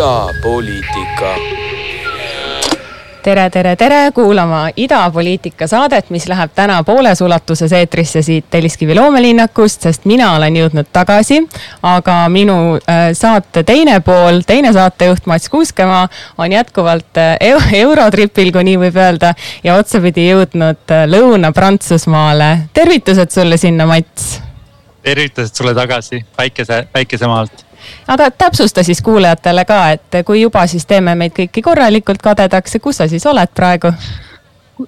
idapoliitika. tere, tere, tere kuulama idapoliitika saadet, mis läheb täna pooles ulatuses eetrisse siit Telliskivi loomelinnakust, sest mina olen jõudnud tagasi. aga minu äh, saate teine pool, teine saatejuht Mats Kuuskemaa on jätkuvalt äh, eurotripil, kui nii võib öelda ja otsapidi jõudnud äh, Lõuna-Prantsusmaale. tervitused sulle sinna, Mats. tervitused sulle tagasi päikese, päikesemaalt aga täpsusta siis kuulajatele ka, et kui juba, siis teeme meid kõiki korralikult kadedaks ja kus sa siis oled praegu?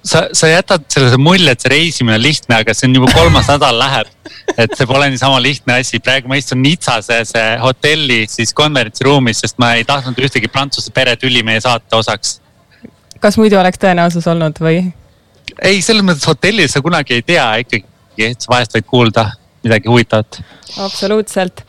sa, sa jätad sellise mulje, et see reisimine on lihtne, aga see on juba kolmas nädal läheb. et see pole niisama lihtne asi, praegu ma istun Nitsases hotelli siis konverentsiruumis, sest ma ei tahtnud ühtegi prantsuse peretüli meie saate osaks. kas muidu oleks tõenäosus olnud või? ei, selles mõttes hotellis sa kunagi ei tea ikkagi, vahest võid kuulda midagi huvitavat. absoluutselt,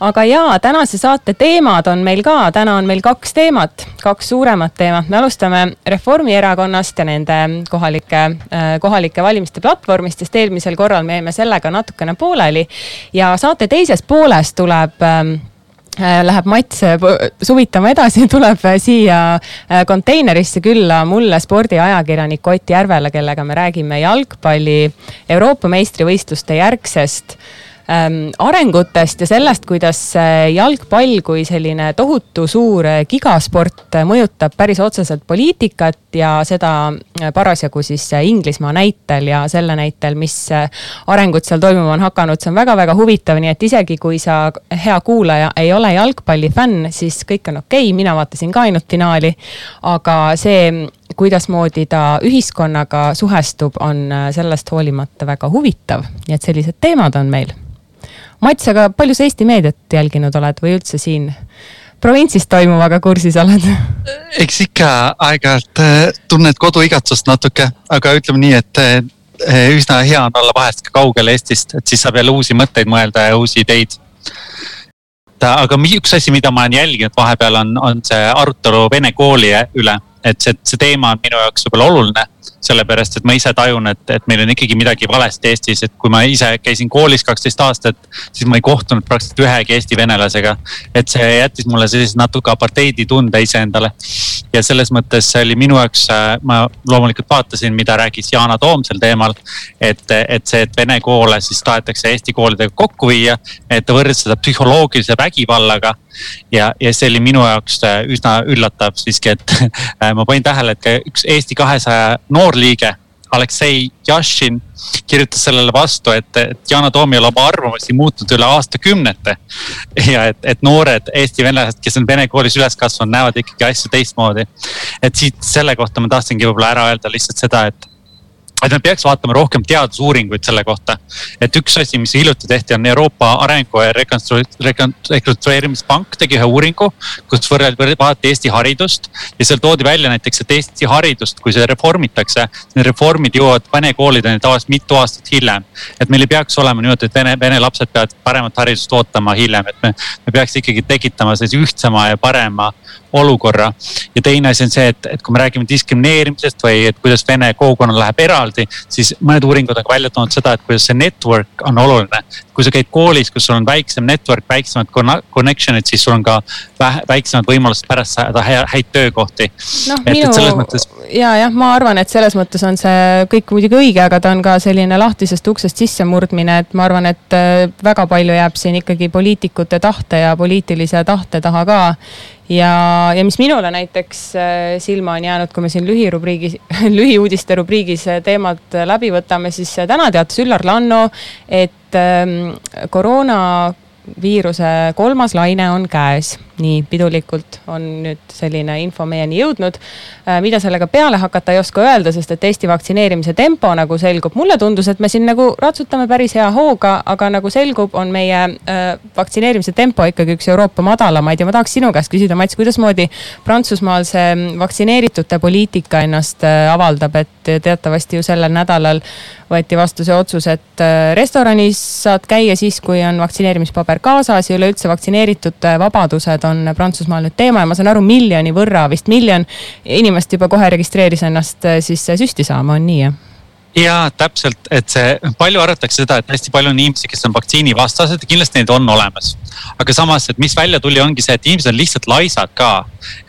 aga jaa, tänase saate teemad on meil ka, täna on meil kaks teemat, kaks suuremat teemat. me alustame Reformierakonnast ja nende kohalike, äh, kohalike valimiste platvormist, sest eelmisel korral me jäime sellega natukene pooleli. ja saate teises pooles tuleb ähm, äh, läheb Mats äh, suvitama edasi, tuleb siia konteinerisse külla mulle spordiajakirjanik Ott Järvele, kellega me räägime jalgpalli Euroopa meistrivõistluste järgsest ähm, arengutest ja sellest, kuidas jalgpall kui selline tohutu suur äh, gigasport äh, mõjutab päris otseselt poliitikat ja seda äh, parasjagu siis Inglismaa näitel ja selle näitel, mis arengud seal toimuma on hakanud, see on väga-väga huvitav, nii et isegi kui sa, hea kuulaja, ei ole jalgpallifänn, siis kõik on okei okay,, mina vaatasin ka ainult finaali. aga see kuidasmoodi ta ühiskonnaga suhestub, on sellest hoolimata väga huvitav, nii et sellised teemad on meil Mats, aga palju sa Eesti meediat jälginud oled või üldse siin provintsis toimuvaga kursis oled? eks ikka aeg-ajalt äh, tunned koduigatsust natuke, aga ütleme nii, et äh, üsna hea on olla vahest ka kaugel Eestist, et siis saab jälle uusi mõtteid mõelda ja uusi ideid. aga üks asi, mida ma olen jälginud vahepeal on, on see arutelu vene kooli üle, et see, see teema on minu jaoks võib-olla oluline sellepärast et ma ise tajun, et, et meil on ikkagi midagi valesti Eestis, et kui ma ise käisin koolis kaksteist aastat, siis ma ei kohtunud praktiliselt ühegi eesti venelasega. et see jättis mulle sellise natuke apartheiditunde iseendale. ja selles mõttes see oli minu jaoks, äh, ma loomulikult vaatasin, mida rääkis Yana Toom sel teemal. et, et see, et vene koole siis tahetakse eesti koolidega kokku viia, et ta võrdles seda psühholoogilise vägivallaga ja, ja see oli minu jaoks äh, üsna üllatav siiski, et äh, ma panin tähele, et ka üks Eesti kahesaja noorliige, Aleksei Jašin kirjutas sellele vastu, et, et Yana Toom ei ole oma arvamusi muutnud üle aastakümnete. ja et, et noored Eesti venelased, kes on vene koolis üles kasvanud, näevad ikkagi asju teistmoodi. et siit selle kohta ma tahtsingi võib-olla ära öelda lihtsalt seda, et et me peaks vaatama rohkem teadusuuringuid selle kohta. et üks asi, mis hiljuti tehti, on Euroopa Arengu ja Rekonstrueerimispank tegi ühe uuringu, kus võrreldi, vaadati Eesti haridust. ja seal toodi välja näiteks, et Eesti haridust, kui see reformitakse, need reformid jõuavad vene koolideni tavaliselt mitu aastat hiljem. et meil ei peaks olema niimoodi, et vene, vene lapsed peavad paremat haridust ootama hiljem, et me, me peaks ikkagi tekitama sellise ühtsema ja parema olukorra. ja teine asi on see, et, et kui me räägime diskrimineerimisest või et kuidas vene kogukonnal läheb eraldi, siis mõned uuringud on ka välja toonud seda, et kuidas see network on oluline. kui sa käid koolis, kus sul on väiksem network, väiksemad connection'id, siis sul on ka väiksemad võimalused pärast saada häid töökohti no,. minu mõttes... ja jah, ma arvan, et selles mõttes on see kõik muidugi õige, aga ta on ka selline lahtisest uksest sissemurdmine, et ma arvan, et äh, väga palju jääb siin ikkagi poliitikute tahte ja poliitilise tahte taha ka ja, ja mis minule näiteks äh, silma on jäänud, kui me siin lühirubriigis, lühiuudiste rubriigis äh, teemad äh, läbi võtame, siis täna teatas Üllar Lanno, et ähm, koroonaviiruse kolmas laine on käes nii pidulikult on nüüd selline info meieni jõudnud. Äh, mida sellega peale hakata, ei oska öelda, sest et Eesti vaktsineerimise tempo nagu selgub, mulle tundus, et me siin nagu ratsutame päris hea hooga, aga nagu selgub, on meie äh, vaktsineerimise tempo ikkagi üks Euroopa madalamaid ja ma tahaks sinu käest küsida, Mats, kuidasmoodi Prantsusmaal see vaktsineeritute poliitika ennast äh, avaldab, et teatavasti ju sellel nädalal võeti vastu see otsus, et äh, restoranis saad käia siis, kui on vaktsineerimispaber kaasas ja üleüldse vaktsineeritute vabadused on Prantsusmaal nüüd teema ja ma saan aru, miljoni võrra, vist miljon inimest juba kohe registreeris ennast äh, siis süsti saama, on nii jah? ja täpselt, et see, palju arvatakse seda, et hästi palju on inimesi, kes on vaktsiinivastased kindlasti neid on olemas. aga samas, et mis välja tuli, ongi see, et inimesed on lihtsalt laisad ka.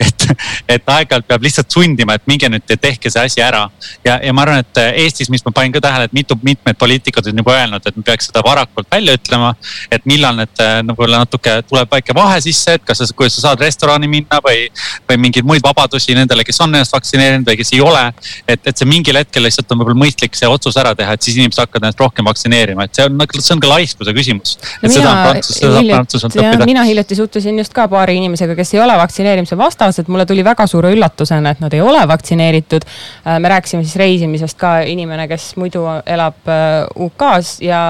et, et aeg-ajalt peab lihtsalt sundima, et minge nüüd tehke see asi ära. ja, ja ma arvan, et Eestis, mis ma panin ka tähele, et mitu, mitmed poliitikud on juba öelnud, et me peaks seda varakult välja ütlema. et millal need võib-olla natuke tuleb väike vahe sisse, et kas sa, kuidas sa saad restorani minna või, või mingeid muid vabadusi nendele, kes on ennast vaktsineerinud või kes ei ole. et, et see mingil hetkel lihtsalt on võib-olla mõistlik see otsus ära teha, et siis inimesed hakkavad ennast rohkem vaktsineerima, et see on, see on ka laiskuse küsimus. et no seda on Prantsus, seda saab Prantsusmaalt õppida. mina hiljuti suhtlesin just ka paari inimesega, kes ei ole vaktsineerimise vastased, mulle tuli väga suure üllatusena, et nad ei ole vaktsineeritud. Äh, me rääkisime siis reisimisest ka, inimene, kes muidu elab äh, UK-s ja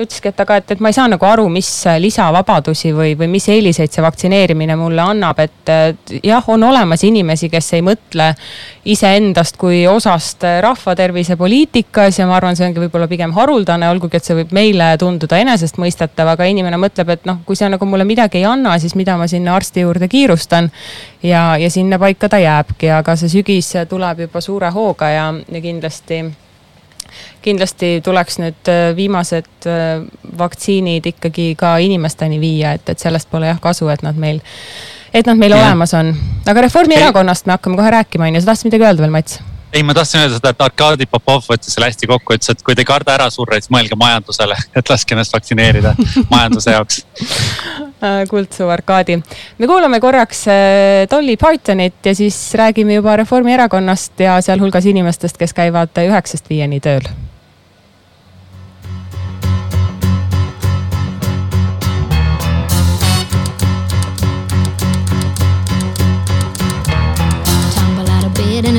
ütleski, et aga, et, et ma ei saa nagu aru, mis lisavabadusi või, või mis eeliseid see vaktsineerimine mulle annab, et jah, on olemas inimesi, kes ei mõtle iseendast kui osast rahvatervise poliitikas ja ma arvan, see ongi võib-olla pigem haruldane, olgugi et see võib meile tunduda enesestmõistetav, aga inimene mõtleb, et noh, kui see nagu mulle midagi ei anna, siis mida ma sinna arsti juurde kiirustan. Ja, ja sinna paika ta jääbki, aga see sügis tuleb juba suure hooga ja, ja kindlasti kindlasti tuleks nüüd äh, viimased äh, vaktsiinid ikkagi ka inimesteni viia, et, et sellest pole jah kasu, et nad meil et nad meil ja. olemas on. aga Reformierakonnast me hakkame kohe rääkima, on ju, sa tahtsid midagi öelda veel, Mats? Ei, ma tahtsin öelda seda, et Arkadi Popov võttis selle hästi kokku, ütles, et kui te ei karda ära surra, siis mõelge majandusele, et laske ennast vaktsineerida majanduse jaoks äh, kuldsu Arkadi. me kuulame korraks äh, Dolly Partonit ja siis räägime juba Reformierakonnast ja sealhulgas inimestest, kes käivad üheksast viieni tööl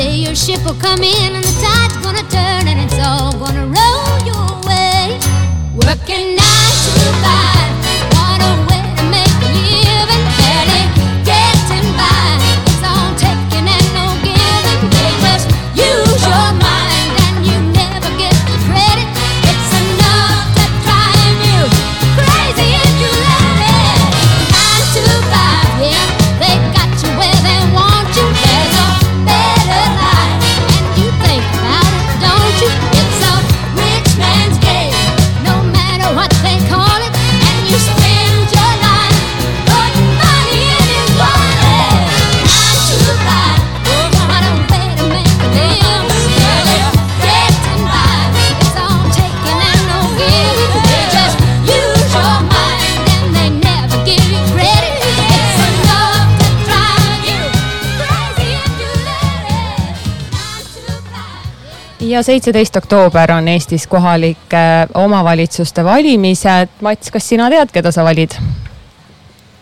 day your ship will come in and the tide's gonna turn and it's all gonna roll your way. Working ja seitseteist oktoober on Eestis kohalike omavalitsuste valimised. Mats, kas sina tead, keda sa valid?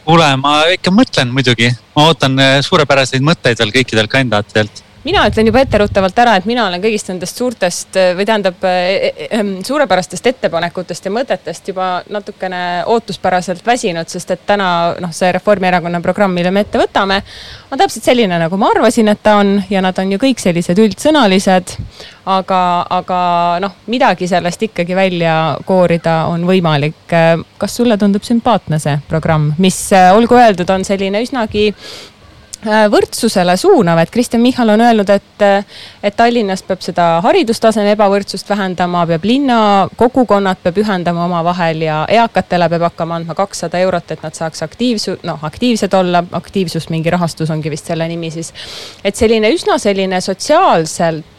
kuule, ma ikka mõtlen muidugi, ma ootan eh, suurepäraseid mõtteid veel kõikidelt kandidaatidelt mina ütlen juba etteruttavalt ära, et mina olen kõigist nendest suurtest või tähendab e, e, e, suurepärastest ettepanekutest ja mõtetest juba natukene ootuspäraselt väsinud, sest et täna noh, see Reformierakonna programm, mille me ette võtame, on täpselt selline, nagu ma arvasin, et ta on ja nad on ju kõik sellised üldsõnalised. aga, aga noh, midagi sellest ikkagi välja koorida on võimalik. kas sulle tundub sümpaatne see programm, mis olgu öeldud, on selline üsnagi võrdsusele suunav, et Kristjan Michal on öelnud, et, et Tallinnas peab seda haridustaseme ebavõrdsust vähendama, peab linna kogukonnad peab ühendama omavahel ja eakatele peab hakkama andma kakssada eurot, et nad saaks aktiivsu-, noh aktiivsed olla, aktiivsus mingi rahastus ongi vist selle nimi siis. et selline üsna selline sotsiaalselt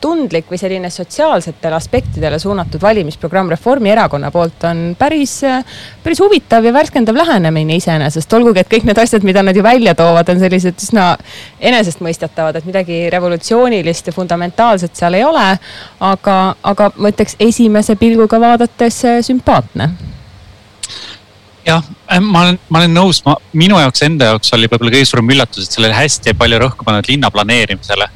tundlik või selline sotsiaalsetele aspektidele suunatud valimisprogramm Reformierakonna poolt on päris, äh, päris huvitav ja värskendav lähenemine iseenesest. olgugi, et kõik need asjad, mida nad ju välja toovad, on sellised üsna enesestmõistetavad, et midagi revolutsioonilist ja fundamentaalset seal ei ole. aga, aga ma ütleks esimese pilguga vaadates äh, sümpaatne jah, ma olen, ma olen nõus, ma, minu jaoks enda jaoks oli võib-olla kõige suurem üllatus, et sellele hästi palju rõhku pannud linna planeerimisele.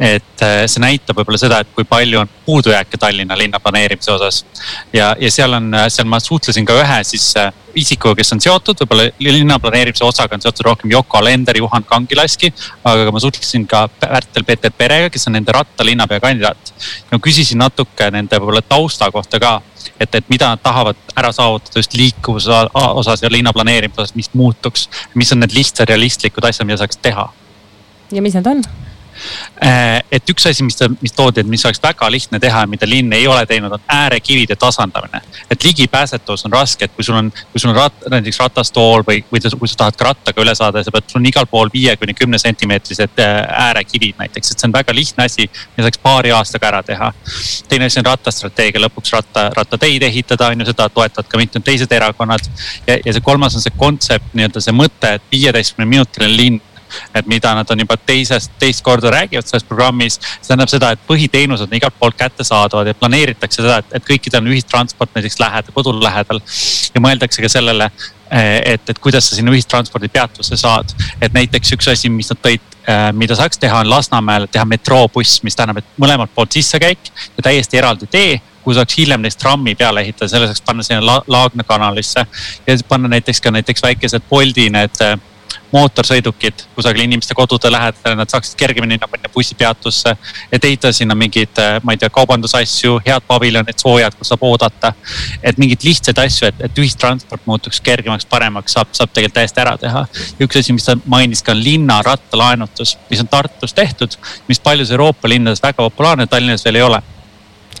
et äh, see näitab võib-olla seda, et kui palju on puudujääke Tallinna linna planeerimise osas. ja, ja seal on, äh, seal ma suhtlesin ka ühe siis isikuga, kes on seotud, võib-olla linna planeerimise osaga on seotud rohkem Yoko Alender, Juhan Kangilaski. aga ma suhtlesin ka Pärtel-Peeter Perega, kes on nende rattalinnapea kandidaat. no küsisin natuke nende võib-olla tausta kohta ka et, et mida nad tahavad ära saavutada just liikuvuse osas ja linna planeerimise osas, mis muutuks. mis on need lihtsad realistlikud asjad, mida saaks teha. ja mis need on? Äh, et üks asi, mis, mis toodi, et mis oleks väga lihtne teha ja mida linn ei ole teinud, on äärekivide tasandamine. et ligipääsetavus on raske, et kui sul on, kui sul on rat, näiteks ratastool või, või kui sa tahad ka rattaga üle saada, sa pead, sul on igal pool viie kuni kümne sentimeetrised äh, äärekivid näiteks, et see on väga lihtne asi, mida saaks paari aastaga ära teha. teine asi on rattastrateegia, lõpuks ratta, rattateid ehitada, on ju, seda toetavad ka mitmed teised erakonnad. ja, ja see kolmas on see kontsept, nii-öelda see mõte, et viieteistkümne minutiline linn et mida nad on juba teisest, teist korda räägivad selles programmis. see tähendab seda, et põhiteenused on igalt poolt kättesaadavad ja planeeritakse seda, et, et kõikidel on ühistransport näiteks lähedal, kodu lähedal. ja mõeldakse ka sellele, eh, et, et kuidas sa sinna ühistranspordipeatusse saad. et näiteks üks asi, mis nad tõid, eh, mida saaks teha, on Lasnamäel teha metroobuss, mis tähendab, et mõlemalt poolt sissekäik ja täiesti eraldi tee kuhu saaks hiljem neist trammi peale ehitada, selle saaks panna sinna la Laagna kanalisse. ja panna näiteks ka näiteks väikesed Bolti need äh, mootorsõidukid kusagil inimeste kodude lähedal, nad saaksid kergemini minna bussipeatusse. et ehitada sinna mingeid, äh, ma ei tea, kaubandusasju, head paviljonid, soojad, kus saab oodata. et mingeid lihtsaid asju, et, et ühistransport muutuks kergemaks, paremaks, saab, saab tegelikult täiesti ära teha. üks asi, mis ta mainis ka on linna rattalaenutus, mis on Tartus tehtud, mis paljudes Euroopa linnades väga populaarne, Tallinnas veel ei ole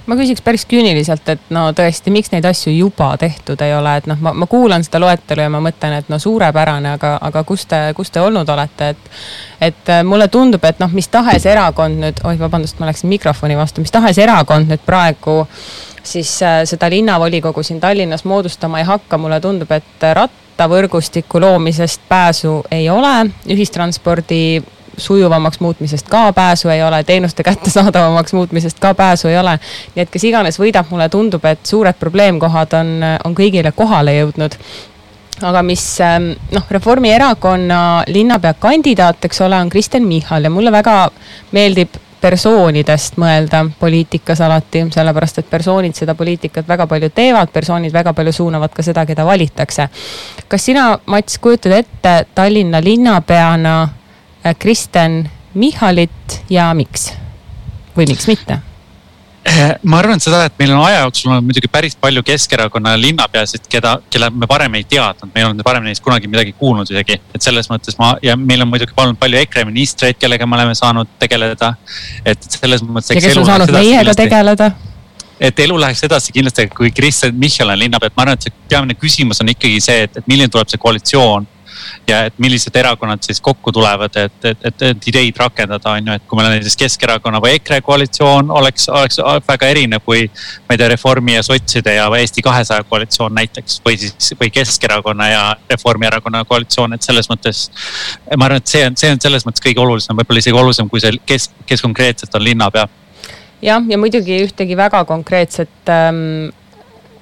ma küsiks päris küüniliselt, et no tõesti, miks neid asju juba tehtud ei ole, et noh, ma, ma kuulan seda loetelu ja ma mõtlen, et no suurepärane, aga, aga kus te, kus te olnud olete, et. et äh, mulle tundub, et noh, mis tahes erakond nüüd, oih, vabandust, ma läksin mikrofoni vastu, mis tahes erakond nüüd praegu siis äh, seda linnavolikogu siin Tallinnas moodustama ei hakka, mulle tundub, et rattavõrgustiku loomisest pääsu ei ole, ühistranspordi sujuvamaks muutmisest ka pääsu ei ole, teenuste kättesaadavamaks muutmisest ka pääsu ei ole. nii et kes iganes võidab, mulle tundub, et suured probleemkohad on, on kõigile kohale jõudnud aga mis ähm, noh, Reformierakonna linnapea kandidaat, eks ole, on Kristen Michal ja mulle väga meeldib persoonidest mõelda poliitikas alati, sellepärast et persoonid seda poliitikat väga palju teevad, persoonid väga palju suunavad ka seda, keda valitakse. kas sina, Mats, kujutad ette Tallinna linnapeana Kristen Michalit ja miks või miks mitte? Äh, ma arvan seda, et meil on aja jooksul olnud muidugi päris palju Keskerakonna linnapeasid, keda, kelle me varem ei teadnud, me ei olnud varem neist kunagi midagi kuulnud isegi. et selles mõttes ma ja meil on muidugi olnud palju EKRE ministreid, kellega me oleme saanud tegeleda. et selles mõttes. ja kes on saanud meiega tegeleda et elu läheks edasi kindlasti, kui Kristen Michal on linnapea, et ma arvan, et see peamine küsimus on ikkagi see, et, et milline tuleb see koalitsioon ja et millised erakonnad siis kokku tulevad, et, et, et, et ideid rakendada, on ju, et kui meil on näiteks Keskerakonna või EKRE koalitsioon oleks, oleks väga erinev kui. ma ei tea, Reformi ja sotside ja Eesti kahesaja koalitsioon näiteks või siis, või Keskerakonna ja Reformierakonna koalitsioon, et selles mõttes. ma arvan, et see on, see on selles mõttes kõige olulisem, võib-olla isegi olulisem kui see, kes, kes konkreetselt on linnapea jah, ja muidugi ühtegi väga konkreetset ähm,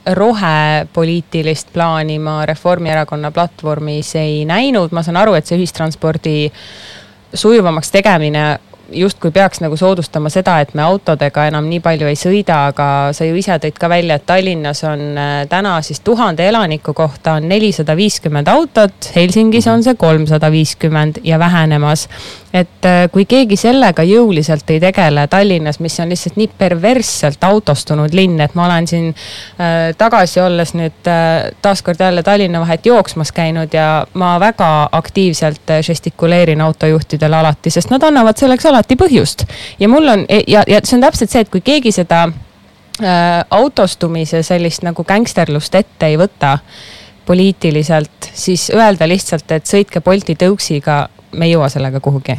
rohepoliitilist plaani ma Reformierakonna platvormis ei näinud, ma saan aru, et see ühistranspordi sujuvamaks tegemine justkui peaks nagu soodustama seda, et me autodega enam nii palju ei sõida, aga sa ju ise tõid ka välja, et Tallinnas on äh, täna siis tuhande elaniku kohta on nelisada viiskümmend autot, Helsingis on see kolmsada viiskümmend ja vähenemas. et äh, kui keegi sellega jõuliselt ei tegele Tallinnas, mis on lihtsalt nii perversselt autostunud linn, et ma olen siin äh, tagasi olles nüüd äh, taaskord jälle Tallinna vahet jooksmas käinud ja ma väga aktiivselt äh, žestikuleerin autojuhtidele alati, sest nad annavad selleks alati põhjust. ja mul on ja, ja see on täpselt see, et kui keegi seda äh, autostumise sellist nagu gängsterlust ette ei võta poliitiliselt, siis öelda lihtsalt, et sõitke Bolti tõuksiga, me ei jõua sellega kuhugi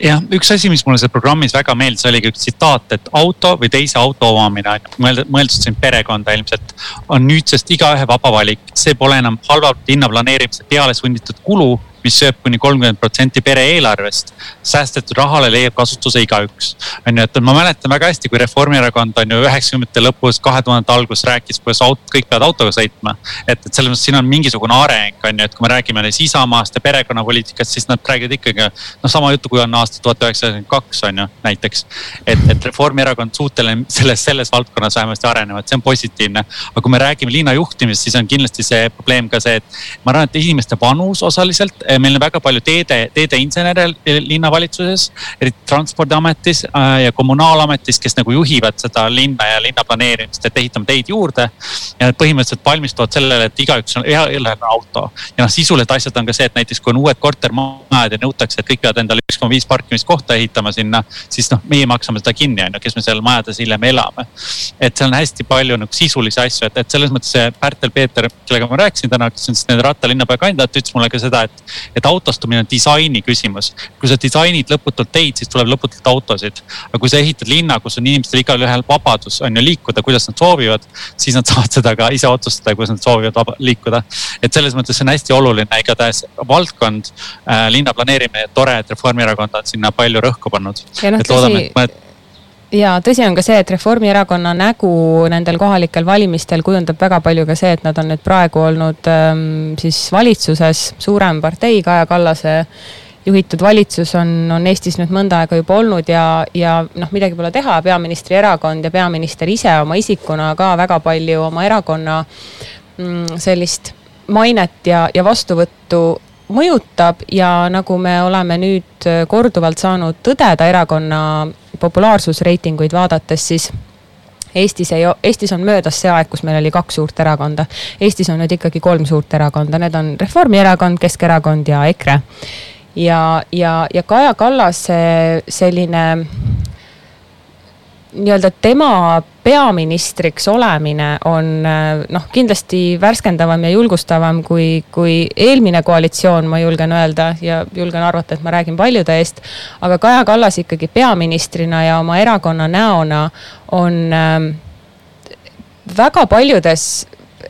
jah, üks asi, mis mulle seal programmis väga meeldis, oligi üks tsitaat, et auto või teise auto omamine on mõeldud, mõeldud siin perekonda ilmselt. on nüüdsest igaühe vaba valik, see pole enam halvalt linna planeerimise peale sunnitud kulu mis sööb kuni kolmkümmend protsenti pere eelarvest. säästetud rahale leiab kasutuse igaüks. on ju, et ma mäletan väga hästi, kui Reformierakond on ju üheksakümnendate lõpus, kahe tuhandete alguses rääkis, kuidas aut-, kõik peavad autoga sõitma. et, et selles mõttes siin on mingisugune areng, on ju, et kui me räägime näiteks Isamaast ja perekonnapoliitikast, siis nad räägivad ikkagi noh, sama juttu, kui on aasta tuhat üheksasada üheksakümmend kaks on ju näiteks. et, et Reformierakond suuteline selles, selles valdkonnas vähemasti arenevad, see on positiivne. aga kui me räägime linna juhtimisest, siis on kindlasti see probleem ka see, et ma arvan, et inimeste vanus osaliselt meil on väga palju teede, teedeinsenere linnavalitsuses, eriti transpordiametis äh, ja kommunaalametis, kes nagu juhivad seda linna ja linna planeerimist, et ehitame teid juurde. ja nad põhimõtteliselt valmistuvad sellele, et igaüks on, ühel on auto. ja noh, sisulised asjad on ka see, et näiteks kui on uued kortermajad ja nõutakse, et kõik peavad endale üks koma viis parkimiskohta ehitama sinna, siis noh, meie maksame seda kinni, on ju, kes me seal majades hiljem elame. et seal on hästi palju nagu sisulisi asju, et, et selles mõttes see Pärtel Peeter, kellega ma rääkisin täna, kes on siis nende rattalinnapea kandidaat, ütles mulle ka seda, et et autostumine on disaini küsimus. kui sa disainid lõputult teid, siis tuleb lõputult autosid. aga kui sa ehitad linna, kus on inimestel igalühel vabadus on ju liikuda, kuidas nad soovivad, siis nad saavad seda ka ise otsustada, kuidas nad soovivad liikuda. et selles mõttes see on hästi oluline, igatahes valdkond äh,, linna planeerimine, tore, et Reformierakond on sinna palju rõhku pannud. No, et loodame, et mõned ja tõsi on ka see, et Reformierakonna nägu nendel kohalikel valimistel kujundab väga palju ka see, et nad on nüüd praegu olnud ähm, siis valitsuses, suurem partei, Kaja Kallase juhitud valitsus on, on Eestis nüüd mõnda aega juba olnud ja, ja noh, midagi pole teha, peaministri erakond ja peaminister ise oma isikuna ka väga palju oma erakonna mm, sellist mainet ja, ja vastuvõttu mõjutab ja nagu me oleme nüüd korduvalt saanud tõdeda erakonna populaarsusreitinguid vaadates, siis Eestis ei, Eestis on möödas see aeg, kus meil oli kaks suurt erakonda. Eestis on nüüd ikkagi kolm suurt erakonda, need on Reformierakond, Keskerakond ja EKRE. ja, ja, ja Kaja Kallase selline nii-öelda tema peaministriks olemine on noh, kindlasti värskendavam ja julgustavam kui, kui eelmine koalitsioon, ma julgen öelda ja julgen arvata, et ma räägin paljude eest. aga Kaja Kallas ikkagi peaministrina ja oma erakonna näona on äh, väga paljudes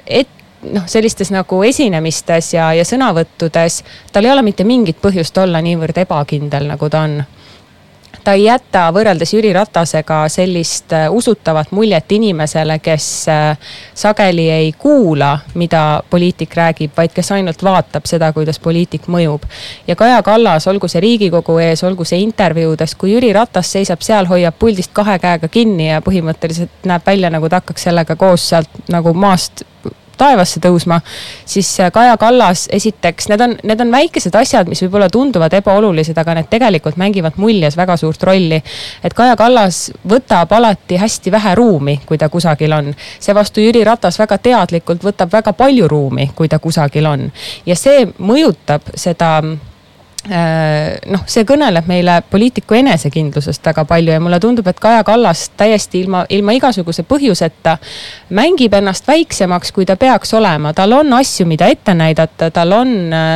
et, noh, sellistes nagu esinemistes ja, ja sõnavõttudes, tal ei ole mitte mingit põhjust olla niivõrd ebakindel, nagu ta on ta ei jäta võrreldes Jüri Ratasega sellist äh, usutavat muljet inimesele, kes äh, sageli ei kuula, mida poliitik räägib, vaid kes ainult vaatab seda, kuidas poliitik mõjub. ja Kaja Kallas, olgu see Riigikogu ees, olgu see intervjuudes, kui Jüri Ratas seisab seal, hoiab puldist kahe käega kinni ja põhimõtteliselt näeb välja, nagu ta hakkaks sellega koos sealt nagu maast taevasse tõusma, siis äh, Kaja Kallas, esiteks, need on, need on väikesed asjad, mis võib-olla tunduvad ebaolulised, aga need tegelikult mängivad muljes väga suurt rolli. et Kaja Kallas võtab alati hästi vähe ruumi, kui ta kusagil on. seevastu Jüri Ratas väga teadlikult võtab väga palju ruumi, kui ta kusagil on. ja see mõjutab seda noh, see kõneleb meile poliitiku enesekindlusest väga palju ja mulle tundub, et Kaja Kallas täiesti ilma, ilma igasuguse põhjuseta mängib ennast väiksemaks, kui ta peaks olema. tal on asju, mida ette näidata, tal on äh,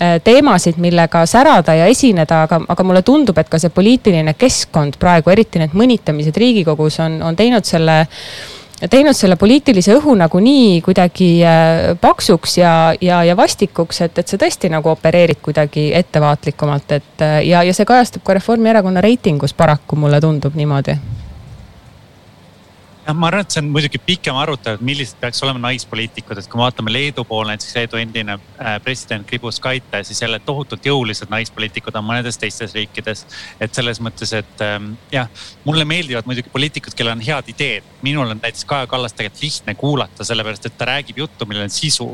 äh, teemasid, millega särada ja esineda, aga, aga mulle tundub, et ka see poliitiline keskkond praegu, eriti need mõnitamised Riigikogus on, on teinud selle äh, teinud selle poliitilise õhu nagu nii kuidagi äh, paksuks ja, ja, ja vastikuks, et, et sa tõesti nagu opereerid kuidagi ettevaatlikumalt, et äh, ja, ja see kajastub ka Reformierakonna reitingus paraku, mulle tundub niimoodi jah, ma arvan, et see on muidugi pikem arutelu, et millised peaks olema naispoliitikud, et kui me vaatame Leedu poole, näiteks Leedu endine äh, president Grybauskaite, siis jälle tohutult jõulised naispoliitikud on mõnedes teistes riikides. et selles mõttes, et ähm, jah, mulle meeldivad muidugi poliitikud, kellel on head ideed. minul on näiteks Kaja Kallast tegelikult lihtne kuulata, sellepärast et ta räägib juttu, millel on sisu.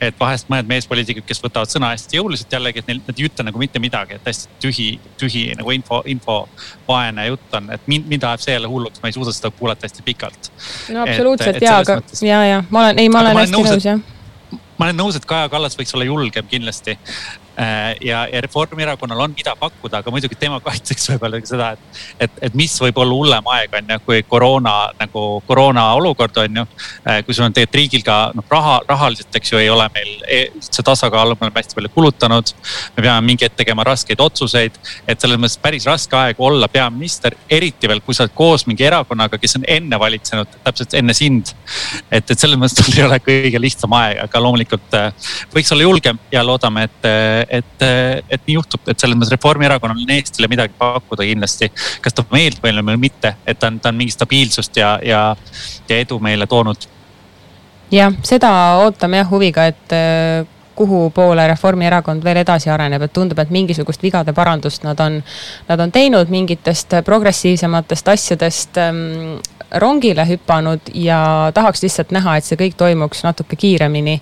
et vahest mõned meespoliitikud, kes võtavad sõna hästi jõuliselt jällegi, et neil, nad ei ütle nagu mitte midagi, et hästi tühi, tühi nagu info, infovaene jutt on, et mind, mind ajab see jälle hulluks, ma ei suuda seda kuulata hästi pikalt no absoluutselt ja, aga ja, ja ma olen, ei, ma olen hästi nõus jah. ma olen nõus, et Kaja Kallas võiks olla julgem kindlasti. Äh, ja, ja Reformierakonnal on, mida pakkuda, aga muidugi tema kaitseks võib öelda ka seda, et, et, et mis võib olla hullem aeg, on ju, kui koroona nagu koroona olukord on ju. Äh, kui sul on tegelikult riigil ka noh, raha, rahaliselt, eks ju, ei ole meil üldse tasakaalu, me oleme hästi palju kulutanud. me peame mingi hetk tegema raskeid otsuseid, et selles mõttes päris raske aeg olla peaminister, eriti veel, kui sa oled koos mingi erakonnaga, kes on enne valitsenud, täpselt enne sind. et, et selles mõttes tal ei ole kõige lihtsam aeg, aga loomulikult äh, võiks olla julgem ja loodame, et et, et nii juhtub, et selles mõttes Reformierakonnal on Eestile midagi pakkuda kindlasti. kas ta meeldib meile või mitte, et ta on, ta on mingi stabiilsust ja, ja, ja edu meile toonud. jah, seda ootame jah huviga, et äh, kuhu poole Reformierakond veel edasi areneb, et tundub, et mingisugust vigade parandust nad on, nad on teinud mingitest progressiivsematest asjadest ähm, rongile hüpanud ja tahaks lihtsalt näha, et see kõik toimuks natuke kiiremini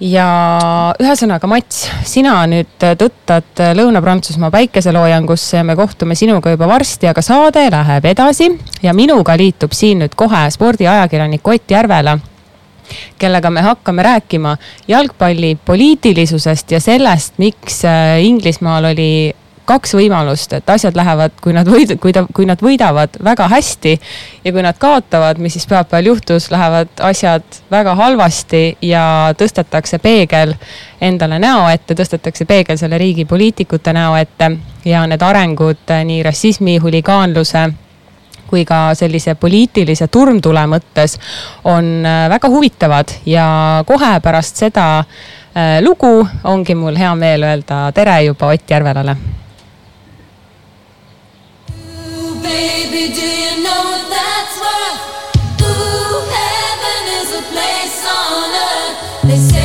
ja ühesõnaga, Mats, sina nüüd tõttad Lõuna-Prantsusmaa päikeseloojangusse ja me kohtume sinuga juba varsti, aga saade läheb edasi ja minuga liitub siin nüüd kohe spordiajakirjanik Ott Järvela kellega me hakkame rääkima jalgpalli poliitilisusest ja sellest, miks Inglismaal oli kaks võimalust, et asjad lähevad, kui nad võid-, kui ta, kui nad võidavad väga hästi. ja kui nad kaotavad, mis siis pühapäeval juhtus, lähevad asjad väga halvasti ja tõstetakse peegel endale näo ette, tõstetakse peegel selle riigi poliitikute näo ette. ja need arengud nii rassismi, huligaanluse kui ka sellise poliitilise turmtule mõttes on äh, väga huvitavad ja kohe pärast seda äh, lugu ongi mul hea meel öelda tere juba Ott Järvelale They say.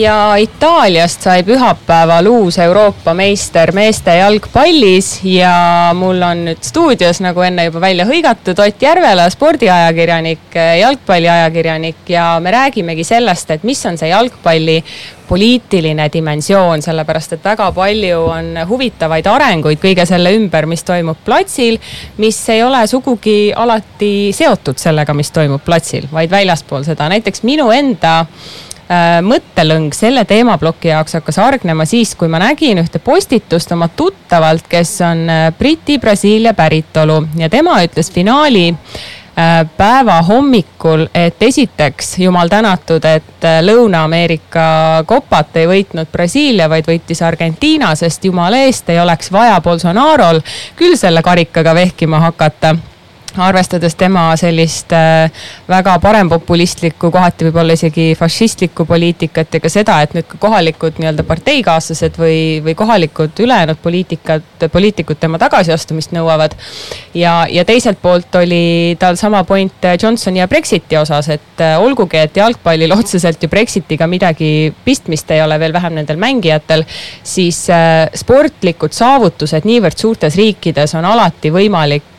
Ja Itaaliast sai pühapäeval uus Euroopa meister meeste jalgpallis ja mul on nüüd stuudios, nagu enne juba välja hõigatud, Ott Järvela, spordiajakirjanik, jalgpalliajakirjanik ja me räägimegi sellest, et mis on see jalgpalli poliitiline dimensioon, sellepärast et väga palju on huvitavaid arenguid kõige selle ümber, mis toimub platsil, mis ei ole sugugi alati seotud sellega, mis toimub platsil, vaid väljaspool seda, näiteks minu enda Äh, mõttelõng selle teemaploki jaoks hakkas hargnema siis, kui ma nägin ühte postitust oma tuttavalt, kes on äh, Briti-Brasiilia päritolu. Ja tema ütles finaali äh, päeva hommikul, et esiteks jumal tänatud, et Lõuna-Ameerika kopat ei võitnud Brasiilia, vaid võitis Argentiina, sest jumala eest ei oleks vaja Bolsonaro'l küll selle karikaga vehkima hakata arvestades tema sellist äh, väga parempopulistlikku, kohati võib-olla isegi fašistlikku poliitikat ja ka seda, et nüüd ka kohalikud nii-öelda parteikaaslased või, või kohalikud ülejäänud poliitikad, poliitikud tema tagasiastumist nõuavad. ja, ja teiselt poolt oli tal sama point Johnsoni ja Brexiti osas, et äh, olgugi, et jalgpallil otseselt ju Brexitiga midagi pistmist ei ole, veel vähem nendel mängijatel, siis äh, sportlikud saavutused niivõrd suurtes riikides on alati võimalik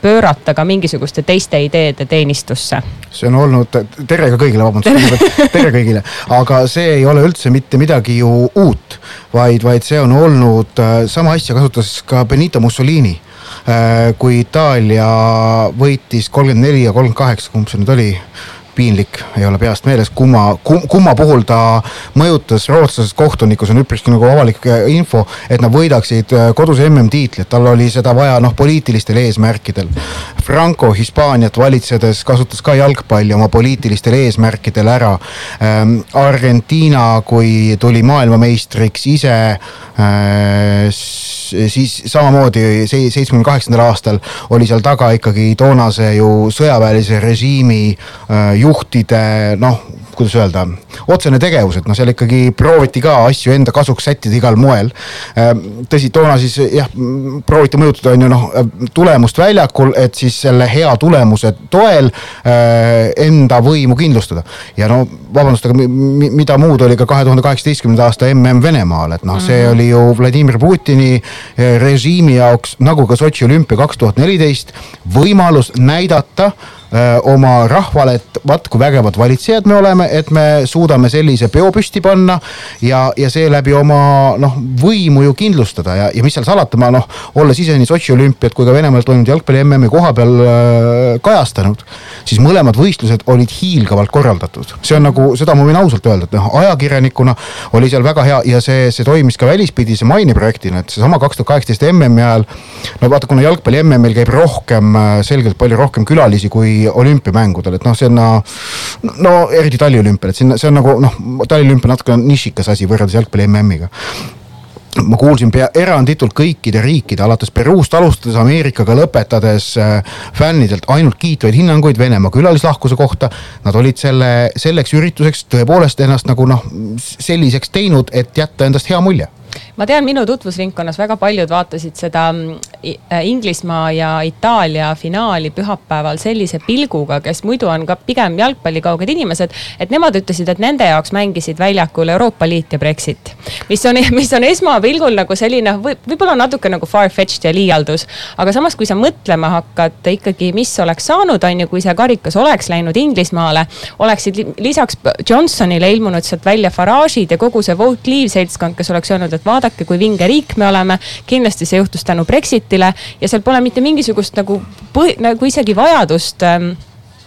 pöörata ka mingisuguste teiste ideede teenistusse. see on olnud, tere ka kõigile, vabandust, tere kõigile, aga see ei ole üldse mitte midagi ju uut, vaid, vaid see on olnud, äh, sama asja kasutas ka Benito Mussolini äh, kui Itaalia võitis kolmkümmend neli ja kolmkümmend kaheksa, kumb see nüüd oli piinlik, ei ole peast meeles, kumma, kumma puhul ta mõjutas rootslasest kohtunikku, see on üpriski nagu avalik äh, info, et nad võidaksid äh, kodus MM-tiitlit, tal oli seda vaja noh, poliitilistel eesmärkidel. Franco Hispaaniat valitsedes kasutas ka jalgpalli oma poliitilistel eesmärkidel ära ähm,. Argentiina, kui tuli maailmameistriks ise äh, siis samamoodi seitsmekümne kaheksandal aastal oli seal taga ikkagi toonase ju sõjaväelise režiimi äh, juhtide noh, kuidas öelda, otsene tegevus, et noh, seal ikkagi prooviti ka asju enda kasuks sättida igal moel. Ähm, tõsi, toona siis jah, prooviti mõjutada on ju noh, tulemust väljakul, et siis selle hea tulemuse toel äh, enda võimu kindlustada. ja no vabandust, aga mida muud oli ka kahe tuhande kaheksateistkümnenda aasta mm Venemaal, et noh, see mhm. oli ju Vladimir Putini äh, režiimi jaoks nagu ka Sotši olümpia kaks tuhat neliteist võimalus näidata oma rahvale, et vaat kui vägevad valitsejad me oleme, et me suudame sellise peo püsti panna ja, ja seeläbi oma noh, võimu ju kindlustada ja, ja mis seal salata, ma noh, olles ise nii Sotši olümpiat kui ka Venemaal toimunud jalgpalli MM-i koha peal äh, kajastanud, siis mõlemad võistlused olid hiilgavalt korraldatud. see on nagu, seda ma võin ausalt öelda, et noh, ajakirjanikuna oli seal väga hea ja see, see toimis ka välispidise maineprojektina, et seesama kaks tuhat kaheksateist MM-i ajal. no vaata, kuna jalgpalli MM-il käib rohkem, selgelt palju rohkem külalisi kui olümpiamängudel, et noh, on no eriti taliolümpial, et sinna, see on nagu noh, taliolümpia natuke nišikas asi võrreldes jalgpalli MM-iga ma kuulsin pea eranditult kõikide riikide, alates Peruust alustades, Ameerikaga lõpetades äh, fännidelt ainult kiitvaid hinnanguid Venemaa külalislahkuse kohta. Nad olid selle, selleks ürituseks tõepoolest ennast nagu noh, selliseks teinud, et jätta endast hea mulje ma tean, minu tutvusringkonnas väga paljud vaatasid seda mm, äh, Inglismaa ja Itaalia finaali pühapäeval sellise pilguga, kes muidu on ka pigem jalgpallikauged inimesed. et nemad ütlesid, et nende jaoks mängisid väljakul Euroopa Liit ja Brexit. mis on, mis on esmapilgul nagu selline võib, võib-olla natuke nagu far-fetched ja liialdus. aga samas, kui sa mõtlema hakkad ikkagi, mis oleks saanud, on ju, kui see karikas oleks läinud Inglismaale. oleksid lisaks Johnsonile ilmunud sealt välja Farage'id ja kogu see Vote Leave seltskond, kes oleks öelnud, et vaadake vaadake, kui vinge riik me oleme. kindlasti see juhtus tänu Brexitile ja seal pole mitte mingisugust nagu, nagu isegi vajadust ähm,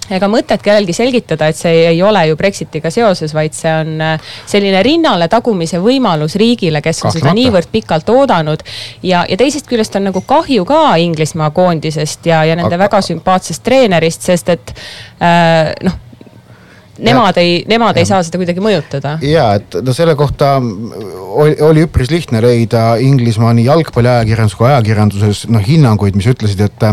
ega mõtet kellelgi selgitada, et see ei ole ju Brexitiga seoses, vaid see on äh, selline rinnale tagumise võimalus riigile, kes on seda niivõrd pikalt oodanud. ja, ja teisest küljest on nagu kahju ka Inglismaa koondisest ja, ja nende aga... väga sümpaatsest treenerist, sest et äh, noh nemad ei, nemad ja. ei saa seda kuidagi mõjutada. ja, et no selle kohta oli, oli üpris lihtne leida Inglismaa nii jalgpalliajakirjanduses kui ajakirjanduses noh hinnanguid, mis ütlesid, et,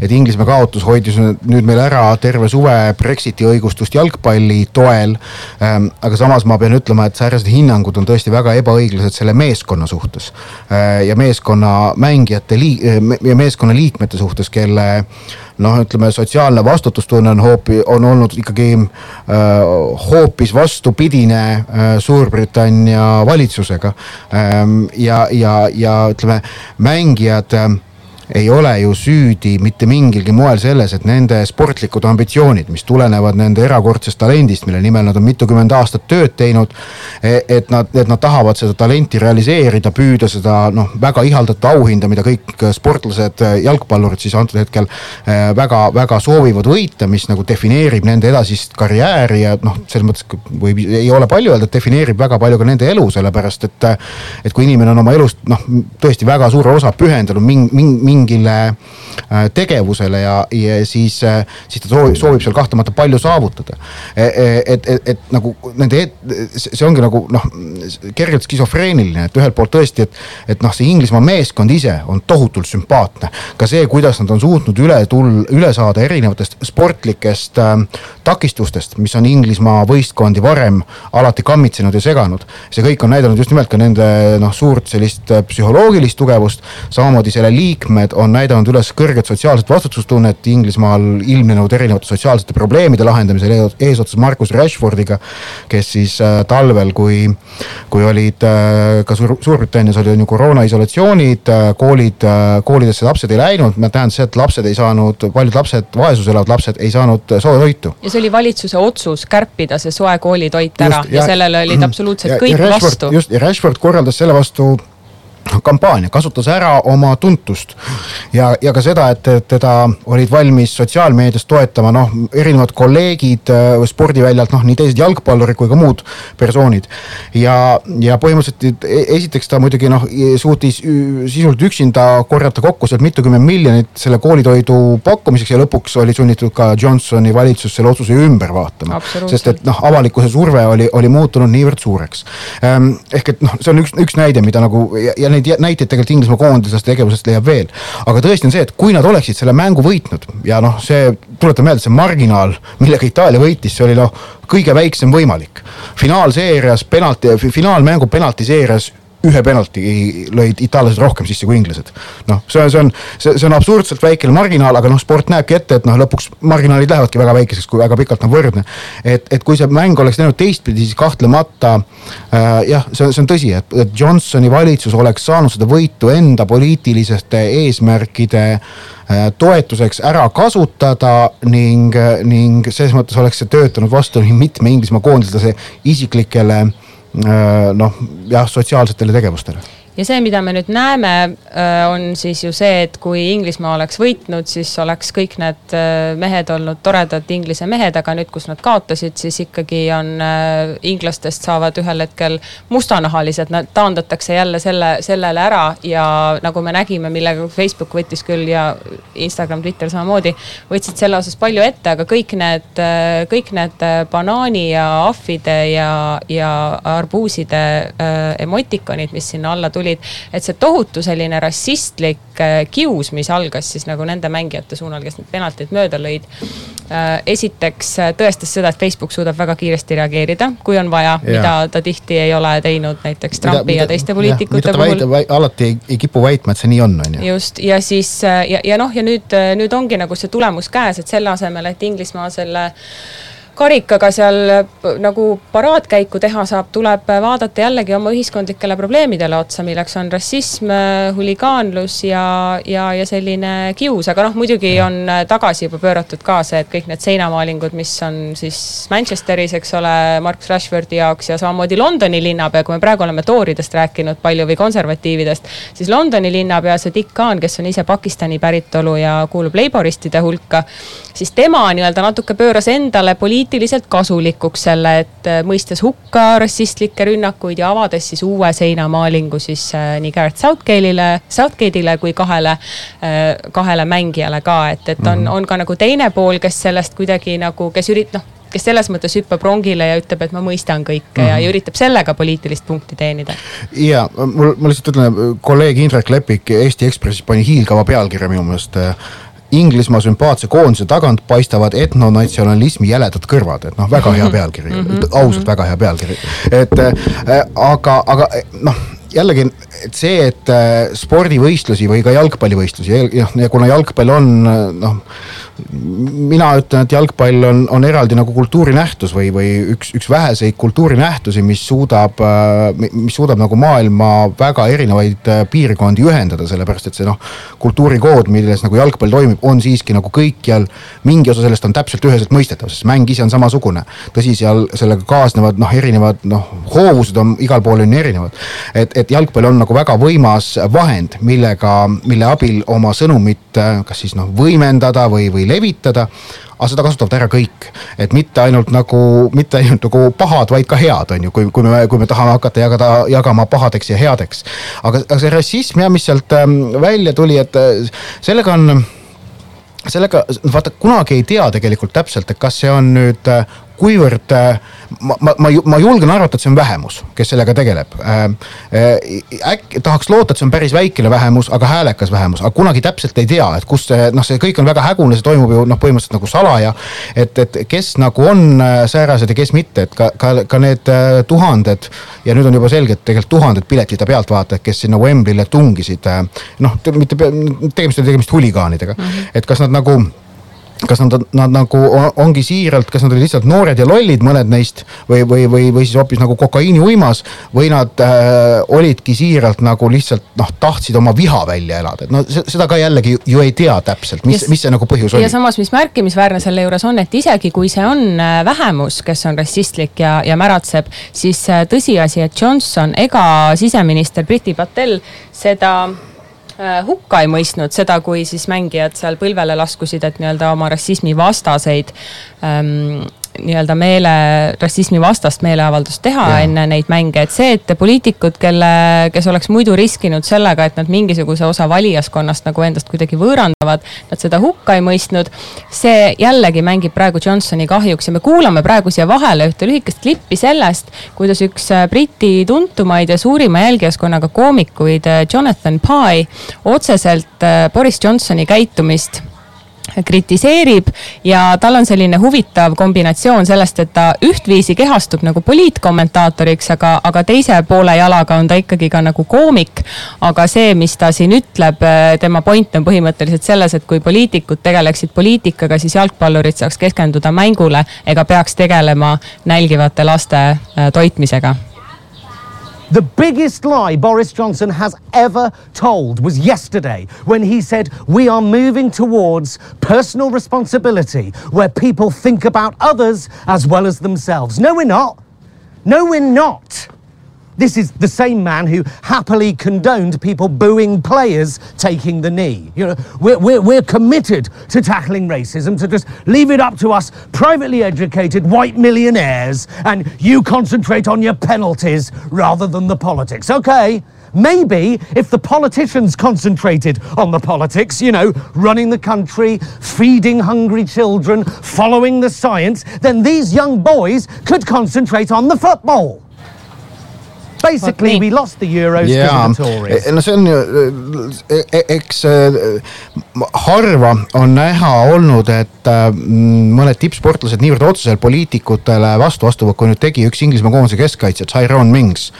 et Inglismaa kaotus hoidis nüüd meil ära terve suve Brexiti õigustust jalgpalli toel ähm,. aga samas ma pean ütlema, et säärased hinnangud on tõesti väga ebaõiglased selle meeskonna suhtes äh, ja meeskonna mängijate liik- ja meeskonna liikmete suhtes, kelle noh, ütleme sotsiaalne vastutustunne on hoopi-, on olnud ikkagi äh, hoopis vastupidine äh, Suurbritannia valitsusega ähm,. ja, ja, ja ütleme mängijad äh, ei ole ju süüdi mitte mingilgi moel selles, et nende sportlikud ambitsioonid, mis tulenevad nende erakordsest talendist, mille nimel nad on mitukümmend aastat tööd teinud. E, et nad, et nad tahavad seda talenti realiseerida, püüda seda noh, väga ihaldatavat auhinda, mida kõik sportlased, jalgpallurid siis antud hetkel väga-väga e, soovivad võita, mis nagu defineerib nende edasist karjääri ja noh, selles mõttes võib, ei ole palju öelda, defineerib väga palju ka nende elu, sellepärast et. et kui inimene on oma elust noh, tõesti väga suure osa pühendanud mingi, mingi mingile äh, tegevusele ja, ja siis, äh, siis ta soovib, soovib seal kahtlemata palju saavutada. E, e, et, et, et nagu nende, see ongi nagu noh, kergelt skisofreeniline, et ühelt poolt tõesti, et, et noh, see Inglismaa meeskond ise on tohutult sümpaatne. ka see, kuidas nad on suutnud üle tulla, üle saada erinevatest sportlikest äh, takistustest, mis on Inglismaa võistkondi varem alati kammitsenud ja seganud. see kõik on näidanud just nimelt ka nende noh, suurt sellist psühholoogilist tugevust, samamoodi selle liikme liikmed on näidanud üles kõrget sotsiaalset vastutustunnet Inglismaal ilmnenud erinevate sotsiaalsete probleemide lahendamisel eesotsas Marcus Rashfordiga. kes siis äh, talvel, kui, kui olid äh, ka Suur, Suurbritannias oli on ju koroona isolatsioonid, äh, koolid, koolidesse lapsed ei läinud, see tähendas seda, et lapsed ei saanud, paljud lapsed, vaesuses elavad lapsed ei saanud sooja toitu. ja see oli valitsuse otsus kärpida see soe koolitoit ära just, ja, ja sellele olid absoluutselt ja, kõik ja Rashford, vastu. just ja Rashford korraldas selle vastu kampaania, kasutas ära oma tuntust ja, ja ka seda, et teda olid valmis sotsiaalmeedias toetama noh, erinevad kolleegid äh, spordiväljalt, noh nii teised jalgpallurid kui ka muud persoonid. ja, ja põhimõtteliselt e-, esiteks ta muidugi noh suutis sisuliselt üksinda korjata kokku sealt mitukümmend miljonit selle koolitoidu pakkumiseks ja lõpuks oli sunnitud ka Johnsoni valitsus selle otsuse ümber vaatama. sest et noh, avalikkuse surve oli, oli muutunud niivõrd suureks. Ehm, ehk et noh, see on üks, üks näide, mida nagu ja, ja neid näiteid tegelikult Inglismaa koondisest tegevusest leiab veel. aga tõesti on see, et kui nad oleksid selle mängu võitnud ja noh, see tuletan meelde, see marginaal, millega Itaalia võitis, see oli noh, kõige väiksem võimalik. finaalseerias penalti, finaalmängu penaltiseerias ühe penalti lõid itaallased rohkem sisse kui inglased. noh, see on, see on, see, on absurdselt väikene marginaal, aga noh, sport näebki ette, et noh, lõpuks marginaalid lähevadki väga väikeseks, kui väga pikalt on võrdne. et, et kui see mäng oleks läinud teistpidi, siis kahtlemata äh, jah, see on, see on tõsi, et, Johnsoni valitsus oleks saanud seda võitu enda poliitiliste eesmärkide äh, toetuseks ära kasutada ning, ning selles mõttes oleks see töötanud vastu nii mitme Inglismaa koondislase isiklikele Äh, noh, jah, sotsiaalsetele tegevustele ja see, mida me nüüd näeme, äh, on siis ju see, et kui Inglismaa oleks võitnud, siis oleks kõik need äh, mehed olnud toredad Inglise mehed, aga nüüd, kus nad kaotasid, siis ikkagi on äh, inglastest saavad ühel hetkel mustanahalised, nad taandatakse jälle selle, sellele ära ja nagu me nägime, millega Facebook võttis küll ja Instagram, Twitter samamoodi, võtsid selle osas palju ette, aga kõik need, kõik need banaani ja ahvide ja, ja arbuuside emotikonid, mis sinna alla tulid tulid. et see tohutu selline rassistlik äh, kius, mis algas siis nagu nende mängijate suunal, kes need penaltid mööda lõid. Äh, esiteks äh, tõestas seda, et Facebook suudab väga kiiresti reageerida, kui on vaja, mida ta tihti ei ole teinud näiteks Trumpi mida, ja teiste poliitikute puhul. alati ei, ei kipu väitma, et see nii on, on ju. just ja siis ja, ja noh, ja nüüd, nüüd ongi nagu see tulemus käes, et selle asemel, et Inglismaa selle karikaga seal nagu paraadkäiku teha saab, tuleb vaadata jällegi oma ühiskondlikele probleemidele otsa, milleks on rassism, huligaanlus ja, ja, ja selline kius, aga noh, muidugi on tagasi juba pööratud ka see, et kõik need seinamaalingud, mis on siis Manchesteris, eks ole, Marcus Rashfordi jaoks ja samamoodi Londoni linnapea, kui me praegu oleme tooridest rääkinud palju või konservatiividest, siis Londoni linnapea, see Dick Khan, kes on ise Pakistani päritolu ja kuulub leiboristide hulka, siis tema nii-öelda natuke pööras endale poliitilist poliitiliselt kasulikuks selle, et äh, mõistes hukka rassistlikke rünnakuid ja avades siis uue seinamaalingu siis äh, nii Garrett Southgate'ile, Southgate'ile kui kahele, äh, kahele mängijale ka, et, et on, mhm. on ka nagu teine pool, kes sellest kuidagi nagu, kes ürit-, noh kes selles mõttes hüppab rongile ja ütleb, et ma mõistan kõike mm -hmm. ja, ja üritab sellega poliitilist punkti teenida. ja mul, ma lihtsalt ütlen, kolleeg Indrek Lepik Eesti Ekspressis pani hiilgava pealkirja minu meelest Inglismaa sümpaatse koondise tagant paistavad etnonatsionalismi jäledad kõrvad, et noh, väga hea pealkiri mm, -hmm. ausalt väga hea pealkiri. et äh, aga, aga noh jällegi et see, et äh, spordivõistlusi või ka jalgpallivõistlusi ja, ja kuna jalgpall on noh mina ütlen, et jalgpall on, on eraldi nagu kultuurinähtus või, või üks, üks väheseid kultuurinähtusi, mis suudab, äh, mis suudab nagu maailma väga erinevaid äh, piirkondi ühendada, sellepärast et see noh. kultuurikood, milles nagu jalgpall toimib, on siiski nagu kõikjal. mingi osa sellest on täpselt üheselt mõistetav, sest mäng ise on samasugune. tõsi, seal sellega kaasnevad noh, erinevad noh, hoovused on igal pool on erinevad. et, et jalgpall on nagu väga võimas vahend, millega, mille abil oma sõnumit äh, kas siis noh võimendada või, või levitada aga seda kasutavad ära kõik, et mitte ainult nagu, mitte ainult nagu pahad, vaid ka head, on ju, kui, kui me, kui me tahame hakata jagada, jagama pahadeks ja headeks. aga, aga see rassism jah, mis sealt ähm, välja tuli, et äh, sellega on sellega, vaata kunagi ei tea tegelikult täpselt, et kas see on nüüd äh, kuivõrd äh, ma, ma, ma, ma julgen arvata, et see on vähemus, kes sellega tegeleb. Äh, äh, äkki tahaks loota, et see on päris väikene vähemus, aga häälekas vähemus, aga kunagi täpselt ei tea, et kus see noh, see kõik on väga hägune, see toimub ju noh, põhimõtteliselt nagu salaja. et, et kes nagu on säärased ja kes mitte, et ka, ka, ka need tuhanded ja nüüd on juba selge, et tegelikult tuhanded piletita pealtvaatajad, kes sinna Wembley'le tungisid. noh, mitte tegemist oli tegemist huligaanidega mm, -hmm. et kas nad nagu kas nad, nad nagu ongi siiralt, kas nad olid lihtsalt noored ja lollid, mõned neist või, või, või, või siis hoopis nagu kokaiini uimas või nad äh, olidki siiralt nagu lihtsalt noh, tahtsid oma viha välja elada, et no seda ka jällegi ju ei tea täpselt, mis, mis see nagu põhjus oli. ja samas, mis märkimisväärne selle juures on, et isegi kui see on äh, vähemus, kes on rassistlik ja, ja märatseb, siis äh, tõsiasi, et Johnson ega siseminister Priti Patel seda hukka ei mõistnud seda, kui siis mängijad seal põlvele laskusid, et nii-öelda oma rassismi vastaseid ähm, nii-öelda meele, rassismi vastast meeleavaldust teha ja. enne neid mänge, et see, et poliitikud, kelle, kes oleks muidu riskinud sellega, et nad mingisuguse osa valijaskonnast nagu endast kuidagi võõrandavad, nad seda hukka ei mõistnud. see jällegi mängib praegu Johnsoni kahjuks ja me kuulame praegu siia vahele ühte lühikest klippi sellest, kuidas üks äh, Briti tuntumaid ja suurima jälgijaskonnaga koomikuid, äh, Jonathan Pye, otseselt äh, Boris Johnsoni käitumist kritiseerib ja tal on selline huvitav kombinatsioon sellest, et ta ühtviisi kehastub nagu poliitkommentaatoriks, aga, aga teise poole jalaga on ta ikkagi ka nagu koomik. aga see, mis ta siin ütleb, tema point on põhimõtteliselt selles, et kui poliitikud tegeleksid poliitikaga, siis jalgpallurid saaks keskenduda mängule ega peaks tegelema nälgivate laste äh, toitmisega The biggest lie Boris Johnson has ever told was yesterday when he said, We are moving towards personal responsibility where people think about others as well as themselves. No, we're not. No, we're not. This is the same man who happily condoned people booing players taking the knee. You know, we're, we're, we're committed to tackling racism, to just leave it up to us privately educated white millionaires and you concentrate on your penalties rather than the politics. Okay. Maybe if the politicians concentrated on the politics, you know, running the country, feeding hungry children, following the science, then these young boys could concentrate on the football. Basically we lost the Euros yeah. because of the Tories. no see on ju, eks harva on näha olnud, et mõned tippsportlased niivõrd otseselt poliitikutele vastu astuvad, kui nüüd tegi üks Inglismaa koondise keskkaitsja, Tyrone Mings.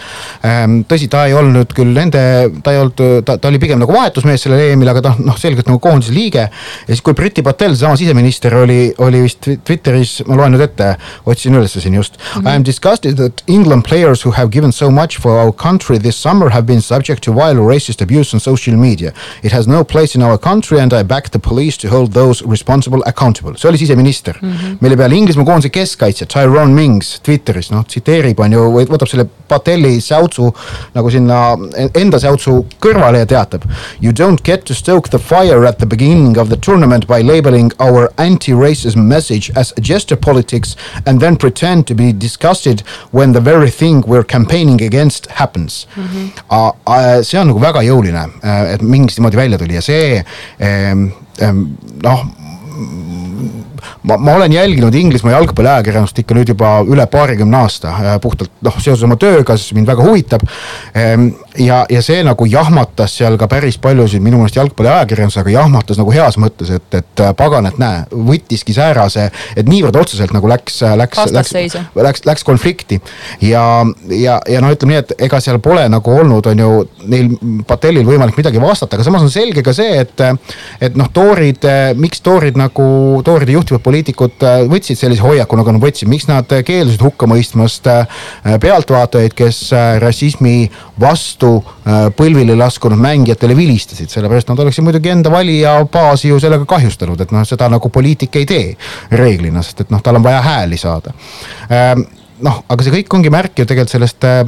tõsi, ta ei olnud küll nende, ta ei olnud, ta, ta oli pigem nagu vahetusmees sellel EM-il, aga ta noh, selgelt nagu koondise liige. ja siis, kui Briti Patel, seesama siseminister oli, oli vist Twitteris, ma loen nüüd ette, otsisin ülesse siin just mm. -hmm. I am disgusted that England players who have given so much for our country this summer have been subject to vile racist abuse on social media. It has no place in our country and I back the police to hold those responsible accountable. see oli siseminister mm. -hmm. mille peale Inglismaa koondise keskkaitsja Tyrone Mings Twitteris noh tsiteerib on ju, võtab selle Patelli säutsu nagu sinna enda säutsu kõrvale ja teatab. You don't get to stoke the fire at the beginning of the tournament by labeling our anti-racism message as gesture politics and then pretend to be disgusted when the very thing we're campaigning against happens mm. -hmm. see on nagu väga jõuline, äh, et mingis niimoodi välja tuli ja see noh ma, ma olen jälginud Inglismaa jalgpalliajakirjandust ikka nüüd juba üle paarikümne aasta äh, puhtalt noh, seoses oma tööga, sest mind väga huvitab. Ehm, ja, ja see nagu jahmatas seal ka päris paljusid minu meelest jalgpalliajakirjandus, aga jahmatas nagu heas mõttes, et, et äh, pagan, et näe, võttiski säärase, et niivõrd otseselt nagu läks, läks, läks, läks, läks konflikti. ja, ja, ja no ütleme nii, et ega seal pole nagu olnud, on ju neil Patelil võimalik midagi vastata, aga samas on selge ka see, et, et noh, toorid, miks toorid nagu, tooride juhtivad poliitikud võtsid sellise hoiaku, nagu nad võtsid, miks nad keeldusid hukka mõistmast pealtvaatajaid, kes rassismi vastu põlvili laskunud mängijatele vilistasid, sellepärast nad oleksid muidugi enda valija baasi ju sellega kahjustanud, et noh, seda nagu poliitik ei tee reeglina, sest et noh, tal on vaja hääli saada noh, aga see kõik ongi märk ju tegelikult sellest äh,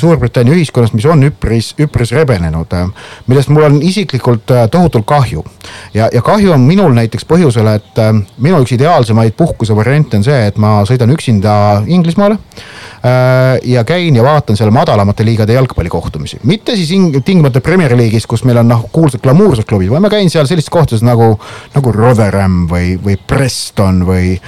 Suurbritannia ühiskonnast, mis on üpris, üpris rebenenud äh,. millest mul on isiklikult äh, tohutult kahju. ja, ja kahju on minul näiteks põhjusel, et minu üks ideaalsemaid puhkuse variante on see, et ma sõidan üksinda Inglismaale ja käin ja vaatan seal madalamate liigade jalgpallikohtumisi, mitte siis tingimata Premier League'is, kus meil on noh, kuulsad glamuursed klubid, vaid ma käin seal sellistes kohtades nagu, nagu Rotherham või, või Preston või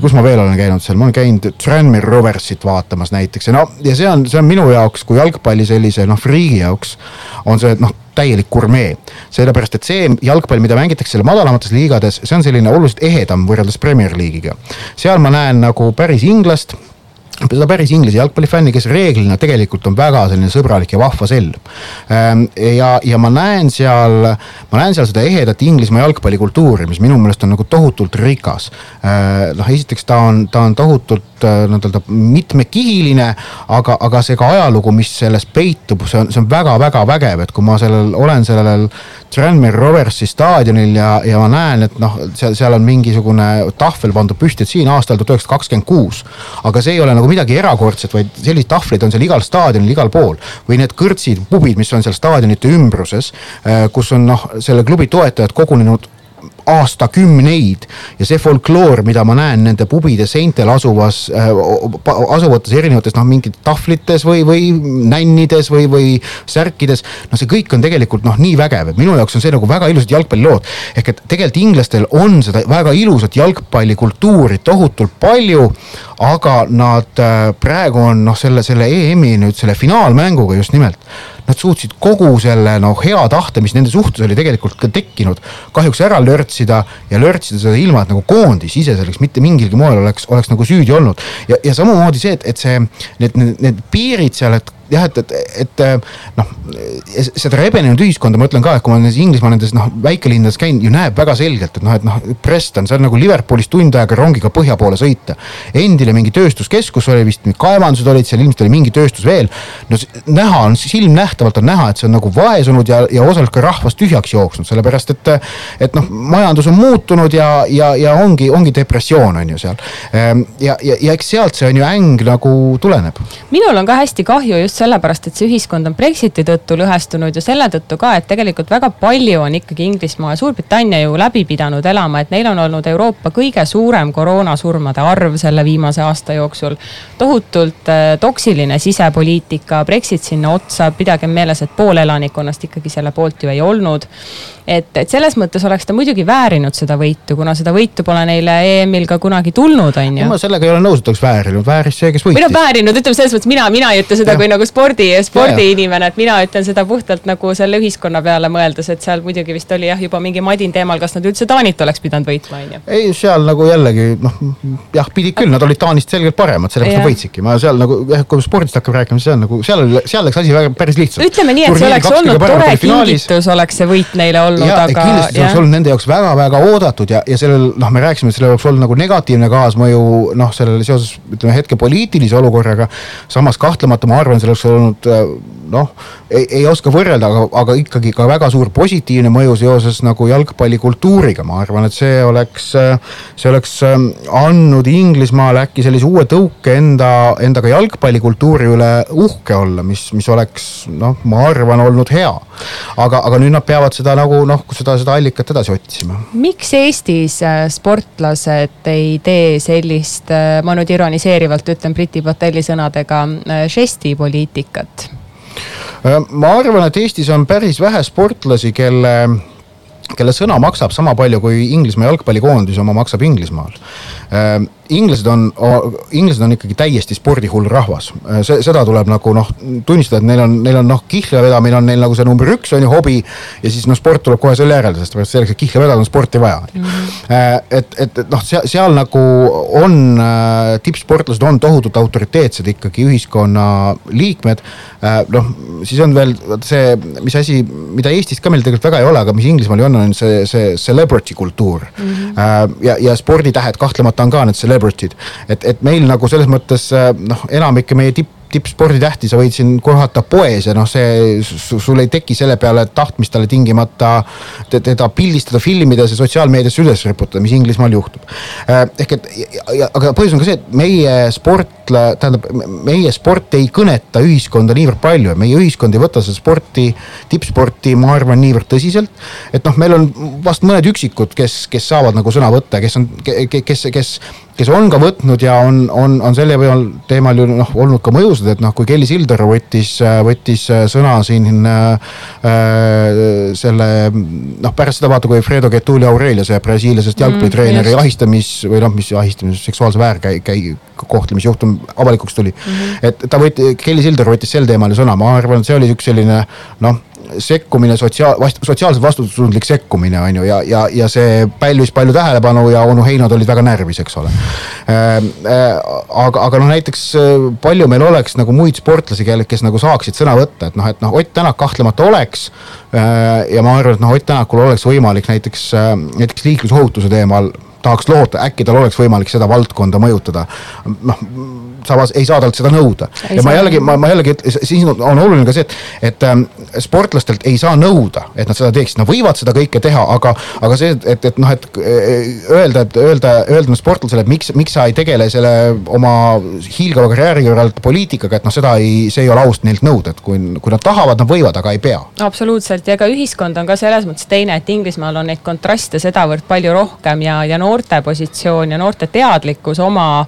kus ma veel olen käinud seal, ma olen käinud Tranmere Rovers Roversit vaatamas näiteks ja no ja see on, see on minu jaoks kui jalgpalli sellise noh, friigi jaoks on see noh täielik gurmee. sellepärast, et see jalgpall, mida mängitakse seal madalamates liigades, see on selline oluliselt ehedam võrreldes Premier League'iga. seal ma näen nagu päris inglast seda päris Inglise jalgpallifänni, kes reeglina tegelikult on väga selline sõbralik ja vahva sell. Ehm, ja, ja ma näen seal, ma näen seal seda ehedat Inglismaa jalgpallikultuuri, mis minu meelest on nagu tohutult rikas. Ehm, noh, esiteks ta on, ta on tohutult äh, nii-öelda mitmekihiline, aga, aga see ka ajalugu, mis selles peitub, see on, see on väga-väga vägev, et kui ma sellel olen sellel Tranmere Roversi staadionil ja, ja ma näen, et noh, seal, seal on mingisugune tahvel pandud püsti, et siin aastal tuhat üheksasada kakskümmend kuus. aga see ei ole nagu nagu midagi erakordset, vaid selliseid tahvleid on seal igal staadionil, igal pool. või need kõrtsid, pubid, mis on seal staadionite ümbruses, äh, kus on noh, selle klubi toetajad kogunenud aastakümneid ja see folkloor, mida ma näen nende pubide seintel asuvas äh,, asuvates erinevates noh, mingites tahvlites või, või nännides või, või särkides. no see kõik on tegelikult noh, nii vägev, et minu jaoks on see nagu väga ilusad jalgpallilood. ehk et tegelikult inglastel on seda väga ilusat jalgpallikultuuri tohutult palju, aga nad äh, praegu on noh, selle, selle EM-i nüüd selle finaalmänguga just nimelt nad suutsid kogu selle no hea tahte, mis nende suhtes oli tegelikult ka tekkinud, kahjuks ära lörtsida ja lörtsida seda ilma, et nagu koondis ise selleks mitte mingilgi moel oleks, oleks nagu süüdi olnud. ja, ja samamoodi see, et, et see, need, need, need piirid seal, et jah, et, et, et noh, seda rebenenud ühiskonda ma ütlen ka, et kui ma nendes Inglismaa nendes noh, väikelinnades käin, ju näeb väga selgelt, et noh, et noh, Preston, see on nagu Liverpoolist tund aega rongiga põhja poole sõita. endine mingi tööstuskeskus oli vist, kaevandused olid seal, ilmselt oli mingi tööstus veel. no näha on, silmnähtavalt on näha, et see on nagu vaesunud ja, ja osalt ka rahvast tühjaks jooksnud, sellepärast et, et noh, majandus on muutunud ja, ja, ja ongi, ongi depressioon on ju seal. Ehm, ja, ja, ja eks sealt see on ju äng nagu tuleneb. minul on ka hästi kahju just just sellepärast, et see ühiskond on Brexiti tõttu lõhestunud ja selle tõttu ka, et tegelikult väga palju on ikkagi Inglismaa ja Suurbritannia ju läbi pidanud elama, et neil on olnud Euroopa kõige suurem koroonasurmade arv selle viimase aasta jooksul. tohutult äh, toksiline sisepoliitika, Brexit sinna otsa, pidagem meeles, et pool elanikkonnast ikkagi selle poolt ju ei olnud et, et selles mõttes oleks ta muidugi väärinud seda võitu, kuna seda võitu pole neile EM-il ka kunagi tulnud, on ju. ma sellega ei ole nõus, et oleks väärinud, vääris see, kes võitis. või noh, väärinud, ütleme selles mõttes mina, mina ei ütle seda ja. kui nagu spordi, spordiinimene, et mina ütlen seda puhtalt nagu selle ühiskonna peale mõeldes, et seal muidugi vist oli jah, juba mingi madin teemal, kas nad üldse Taanit oleks pidanud võitma, on ju. ei, seal nagu jällegi noh, jah, pidid küll, nad olid Taanist selgelt paremad, sellepärast nad võitsidki, ma seal nagu jah, kui spordist hakkab rääkima, siis on nagu seal, seal läks asi väga päris lihtsalt. ütleme nii, et see oleks olnud tore kingitus, oleks see võit neile olnud olnud, aga. kindlasti see oleks olnud nende jaoks väga-väga oodatud ja, ja sellel noh, me rääkisime, et sellel oleks olnud nagu negatiivne kaasmõju noh, sellele seoses ütleme hetke poliitilise olukorraga. samas kahtlemata ma arvan, selleks olnud noh, ei, ei oska võrrelda, aga, aga ikkagi ka väga suur positiivne mõju seoses nagu jalgpallikultuuriga, ma arvan, et see oleks, see oleks ähm, andnud Inglismaale äkki sellise uue tõuke enda, enda ka jalgpallikultuuri üle uhke olla, mis, mis oleks noh, ma arvan, olnud hea. aga, aga nüüd nad peavad seda nagu noh, seda, seda allikat edasi otsima. miks Eestis äh, sportlased ei tee sellist, äh, ma nüüd ironiseerivalt ütlen Briti Patelli sõnadega, äh, žestipoliitikat? Ma arvan, et Eestis on päris vähe sportlasi, kelle kelle sõna maksab sama palju kui Inglismaa jalgpallikoondis oma maksab Inglismaal. Inglased on, inglased on ikkagi täiesti spordihull rahvas, see, seda tuleb nagu noh, tunnistada, et neil on, neil on noh, kihla vedamine on neil nagu see number üks on ju hobi. ja siis noh, sport tuleb kohe selle järel, sest selleks, et kihla vedada, on sporti vaja mm. -hmm. et, et, et noh, seal, seal nagu on tippsportlased on tohutult autoriteetsed ikkagi ühiskonna liikmed. noh, siis on veel see, mis asi, mida Eestis ka meil tegelikult väga ei ole, aga mis Inglismaal ju on, on see, see celebrity kultuur mm. -hmm. ja, ja sporditähed kahtlemata on ka need celebrity'd. et, et meil nagu selles mõttes noh, enamik meie tipp tippsporditähti, sa võid siin kohata poes ja noh, see sul ei teki selle peale tahtmist talle tingimata teda pildistada, filmida, see sotsiaalmeediasse üles riputada, mis Inglismaal juhtub. Äh, ehk et, aga põhjus on ka see, et meie sport, tähendab, meie sport ei kõneta ühiskonda niivõrd palju ja meie ühiskond ei võta seda sporti, tippsporti, ma arvan, niivõrd tõsiselt. et noh, meil on vast mõned üksikud, kes, kes saavad nagu sõna võtta, kes on, kes, kes kes on ka võtnud ja on, on, on selle peal teemal ju noh, olnud ka mõjusid, et noh, kui Kelly Sildaru võttis, võttis sõna siin äh, selle noh, pärast seda vaata, kui Fredo Getuli Aurelia, see brasiiliasest jalgpallitreeneri mm, ahistamis või noh, mis ahistamis, seksuaalse väärkäi-, käi-, kohtlemisjuhtum avalikuks tuli mm. -hmm. et ta võttis, Kelly Sildaru võttis sel teemal ju sõna, ma arvan, et see oli üks selline noh sekkumine, sotsiaal, sotsiaalselt vastutustundlik sekkumine on ju ja, ja, ja see pälvis palju tähelepanu ja onu Heinod olid väga närvis, eks ole äh,. Äh, aga, aga noh, näiteks äh, palju meil oleks nagu muid sportlasi, kes nagu saaksid sõna võtta, et noh, et noh, Ott Tänak kahtlemata oleks äh,. ja ma arvan, et noh, Ott Tänakul oleks võimalik näiteks näiteks liiklusohutuse teemal tahaks loota, äkki tal oleks võimalik seda valdkonda mõjutada. noh samas ei saa talt seda nõuda. ja ma jällegi, ma, ma jällegi, siis on oluline ka see, et, et ähm, sportlastelt ei saa nõuda, et nad seda teeksid, nad võivad seda kõike teha, aga, aga see, et, et noh, et äh, öelda, et öelda, öelda sportlasele, et miks, miks sa ei tegele selle oma hiilgava karjääri kõrvalt poliitikaga, et noh, seda ei, see ei ole aus neilt nõuda, et kui, kui nad tahavad, nad võivad, aga ei pea. absoluutselt ja ka ühiskond on ka selles mõttes teine, et Inglismaal on neid kontraste sedavõrd palju rohkem ja, ja noorte positsioon ja noorte teadlikkus oma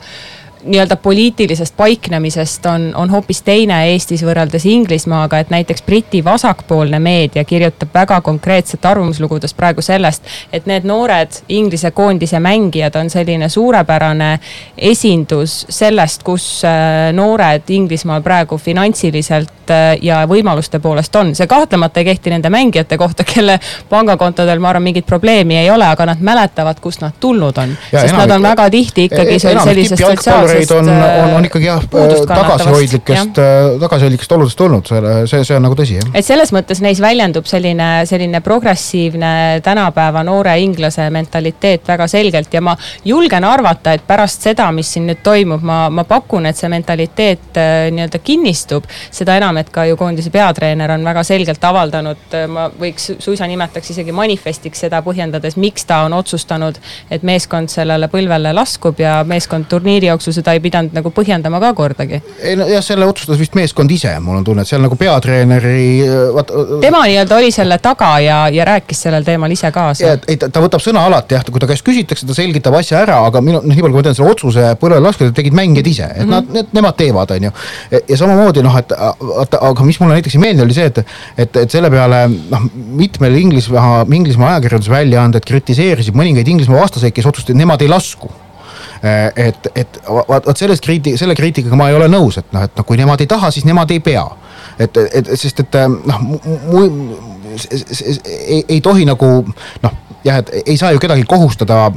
nii-öelda poliitilisest paiknemisest on, on hoopis teine Eestis võrreldes Inglismaaga, et näiteks Briti vasakpoolne meedia kirjutab väga konkreetset arvamuslugudest praegu sellest, et need noored Inglise koondise mängijad on selline suurepärane esindus sellest, kus äh, noored Inglismaal praegu finantsiliselt äh, ja võimaluste poolest on. see kahtlemata ei kehti nende mängijate kohta, kelle pangakontodel, ma arvan, mingit probleemi ei ole, aga nad mäletavad, kust nad tulnud on. sest enam, nad on väga tihti ikkagi e- sellisest sotsiaalsest kallureid on, on, on ikkagi jah tagasihoidlikest, äh, tagasihoidlikest oludest tulnud, see, see on nagu tõsi jah. et selles mõttes neis väljendub selline, selline progressiivne tänapäeva noore inglase mentaliteet väga selgelt ja ma julgen arvata, et pärast seda, mis siin nüüd toimub, ma, ma pakun, et see mentaliteet äh, nii-öelda kinnistub. seda enam, et ka ju koondise peatreener on väga selgelt avaldanud, äh, ma võiks suisa nimetaks isegi manifestiks seda põhjendades, miks ta on otsustanud, et meeskond sellele põlvele laskub ja meeskond turniiri jooksul seda ei pidanud nagu põhjendama ka kordagi. ei no jah, selle otsustas vist meeskond ise, mul on tunne, et seal nagu peatreeneri vaat.... tema nii-öelda oli selle taga ja, ja rääkis sellel teemal ise kaasa. ei, ta, ta võtab sõna alati jah, kui ta käest küsitakse, ta selgitab asja ära, aga minu, noh nii palju kui ma tean, selle otsuse põlvele laskuda tegid mängijad ise, et mm -hmm. nad, nemad teevad, on ju. ja samamoodi noh, et vaata, aga mis mulle näiteks ei meeldi, oli see, et, et, et selle peale noh, mitmel Inglismaa, Inglismaa ajakirjandusväljaanded kritiseerisid mõningaid Inglismaa vastaseid, kes otsustasid, et nemad ei lasku Äh, et, et vaat, vaat selles kriiti-, selle kriitikaga ma ei ole nõus, et noh, et noh, kui nemad ei taha, siis nemad ei pea. et, et sest, et äh, noh, ei, ei tohi nagu noh, jah, et ei saa ju kedagi kohustada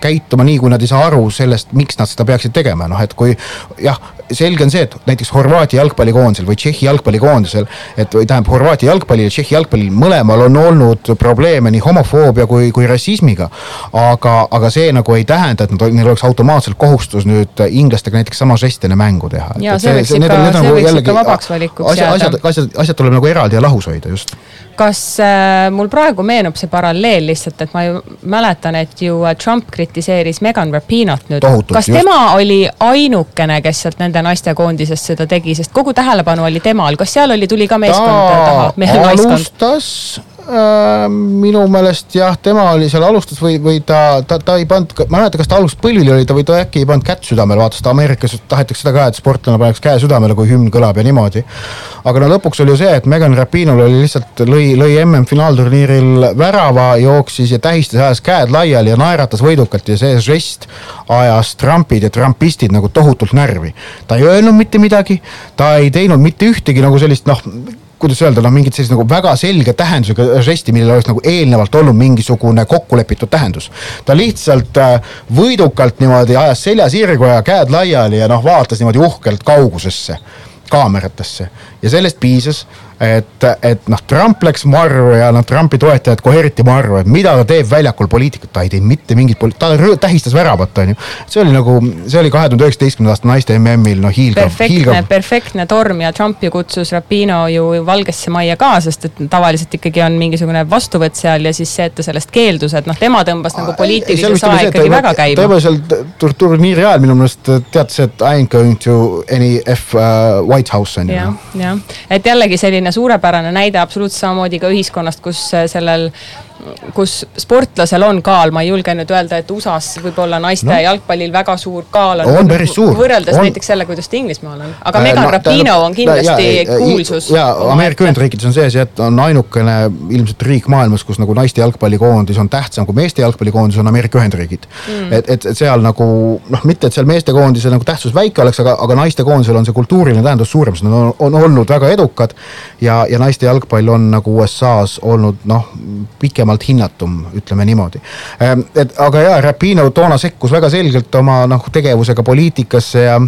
käituma nii, kui nad ei saa aru sellest, miks nad seda peaksid tegema, noh et kui jah, selge on see, et näiteks Horvaatia jalgpallikoondisel või Tšehhi jalgpallikoondisel, et või tähendab Horvaatia jalgpallil ja Tšehhi jalgpallil mõlemal on olnud probleeme nii homofoobia kui, kui rassismiga. aga, aga see nagu ei tähenda, et nad, neil oleks automaatselt kohustus nüüd inglastega näiteks sama žesti enne mängu teha. ja see võiks ikka, see nagu võiks ikka vabaks valikuks jääda. asjad, asjad, asjad tuleb nagu eraldi ja lahus hoida, just kas äh, mul praegu meenub see paralleel lihtsalt, et ma ju mäletan, et ju äh, Trump kritiseeris Megan Rapinot nüüd. kas just. tema oli ainukene, kes sealt nende naistekoondisest seda tegi, sest kogu tähelepanu oli temal, kas seal oli, tuli ka meeskond ta taha? alustas minu meelest jah, tema oli seal alustas või, või ta, ta, ta ei pannud, ma ei mäleta, kas ta alustas põlvili oli ta või ta äkki ei pannud kätt südamele, vaata seda Ameerikas tahetakse seda ka, et sportlane paneks käe südamele, kui hümn kõlab ja niimoodi. aga no lõpuks oli ju see, et Megan Rapinol oli lihtsalt lõi, lõi MM-finaalturniiril värava, jooksis ja tähistas, ajas käed laiali ja naeratas võidukalt ja see žest ajas Trumpid ja trumpistid nagu tohutult närvi. ta ei öelnud mitte midagi, ta ei teinud mitte ühtegi nagu sellist noh kuidas öelda, noh, mingit sellist nagu väga selge tähendusega žesti, millel oleks nagu eelnevalt olnud mingisugune kokkulepitud tähendus. ta lihtsalt äh, võidukalt niimoodi ajas selja sirgu ja käed laiali ja noh, vaatas niimoodi uhkelt kaugusesse, kaameratesse ja sellest piisas et, et noh, Trump läks marru ja noh, Trumpi toetajad kohe eriti marru, et mida ta teeb väljakul poliitikat, ta ei teinud mitte mingit poli-, ta tähistas väravat, on ju. see oli nagu, see oli kahe tuhande üheksateistkümnenda aasta naiste MM-il noh hiilgav. perfektne, perfektne torm ja Trump ju kutsus Rapino ju Valgesse Majja ka, sest et tavaliselt ikkagi on mingisugune vastuvõtt seal ja siis see, et ta sellest keeldus, et noh, tema tõmbas nagu poliitilise sae ikkagi väga käima. ta juba seal turniiri ajal minu meelest teatas, et I ain't going to any F uh, White House on ju. jah, jah, et jällegi selline selline suurepärane näide absoluutselt samamoodi ka ühiskonnast, kus sellel kus sportlasel on kaal, ma ei julge nüüd öelda, et USA-s võib-olla naiste no. jalgpallil väga suur kaal on. on päris suur. võrreldes on. näiteks selle, kuidas ta Inglismaal on, aga äh, Megan no, Rapino on kindlasti ja, kuulsus. ja Ameerika Ühendriikides on sees, et on ainukene ilmselt riik maailmas, kus nagu naiste jalgpallikoondis on tähtsam kui meeste jalgpallikoondis, on Ameerika Ühendriigid mm.. et, et, et seal nagu noh, mitte et seal meestekoondise nagu tähtsus väike oleks, aga, aga naistekoondisel on see kultuuriline tähendus suurem, sest nad on, on olnud väga edukad. ja, ja naiste jalgpall on nagu USA-s olnud noh, pikemalt kõrgemalt hinnatum, ütleme niimoodi. Ehm, et aga jaa, Rapino toona sekkus väga selgelt oma noh, tegevusega poliitikasse ja,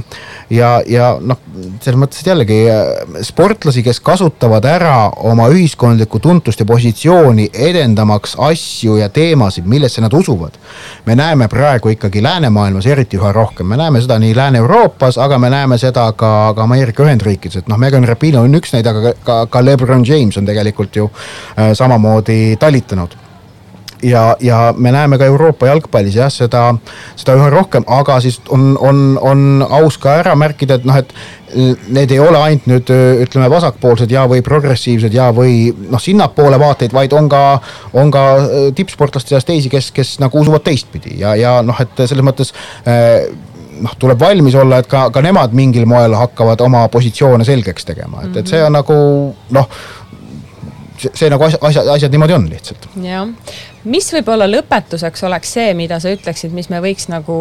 ja, ja noh, selles mõttes, et jällegi äh, sportlasi, kes kasutavad ära oma ühiskondlikku tuntust ja positsiooni edendamaks asju ja teemasid, millesse nad usuvad. me näeme praegu ikkagi läänemaailmas eriti üha rohkem, me näeme seda nii Lääne-Euroopas, aga me näeme seda ka, ka Ameerika Ühendriikides, et noh, Megan Rapino on üks näide, aga ka, ka Lebron James on tegelikult ju äh, samamoodi talitanud ja, ja me näeme ka Euroopa jalgpallis jah, seda, seda üha rohkem, aga siis on, on, on aus ka ära märkida, et noh, et need ei ole ainult nüüd ütleme vasakpoolsed ja, või progressiivsed ja, või noh, sinnapoole vaateid, vaid on ka, on ka tippsportlaste seas teisi, kes, kes nagu usuvad teistpidi. Ja, ja noh, et selles mõttes eh, noh, tuleb valmis olla, et ka, ka nemad mingil moel hakkavad oma positsioone selgeks tegema, et, et see on nagu noh see, see nagu asja, asjad, asjad niimoodi on lihtsalt. jah, mis võib-olla lõpetuseks oleks see, mida sa ütleksid, mis me võiks nagu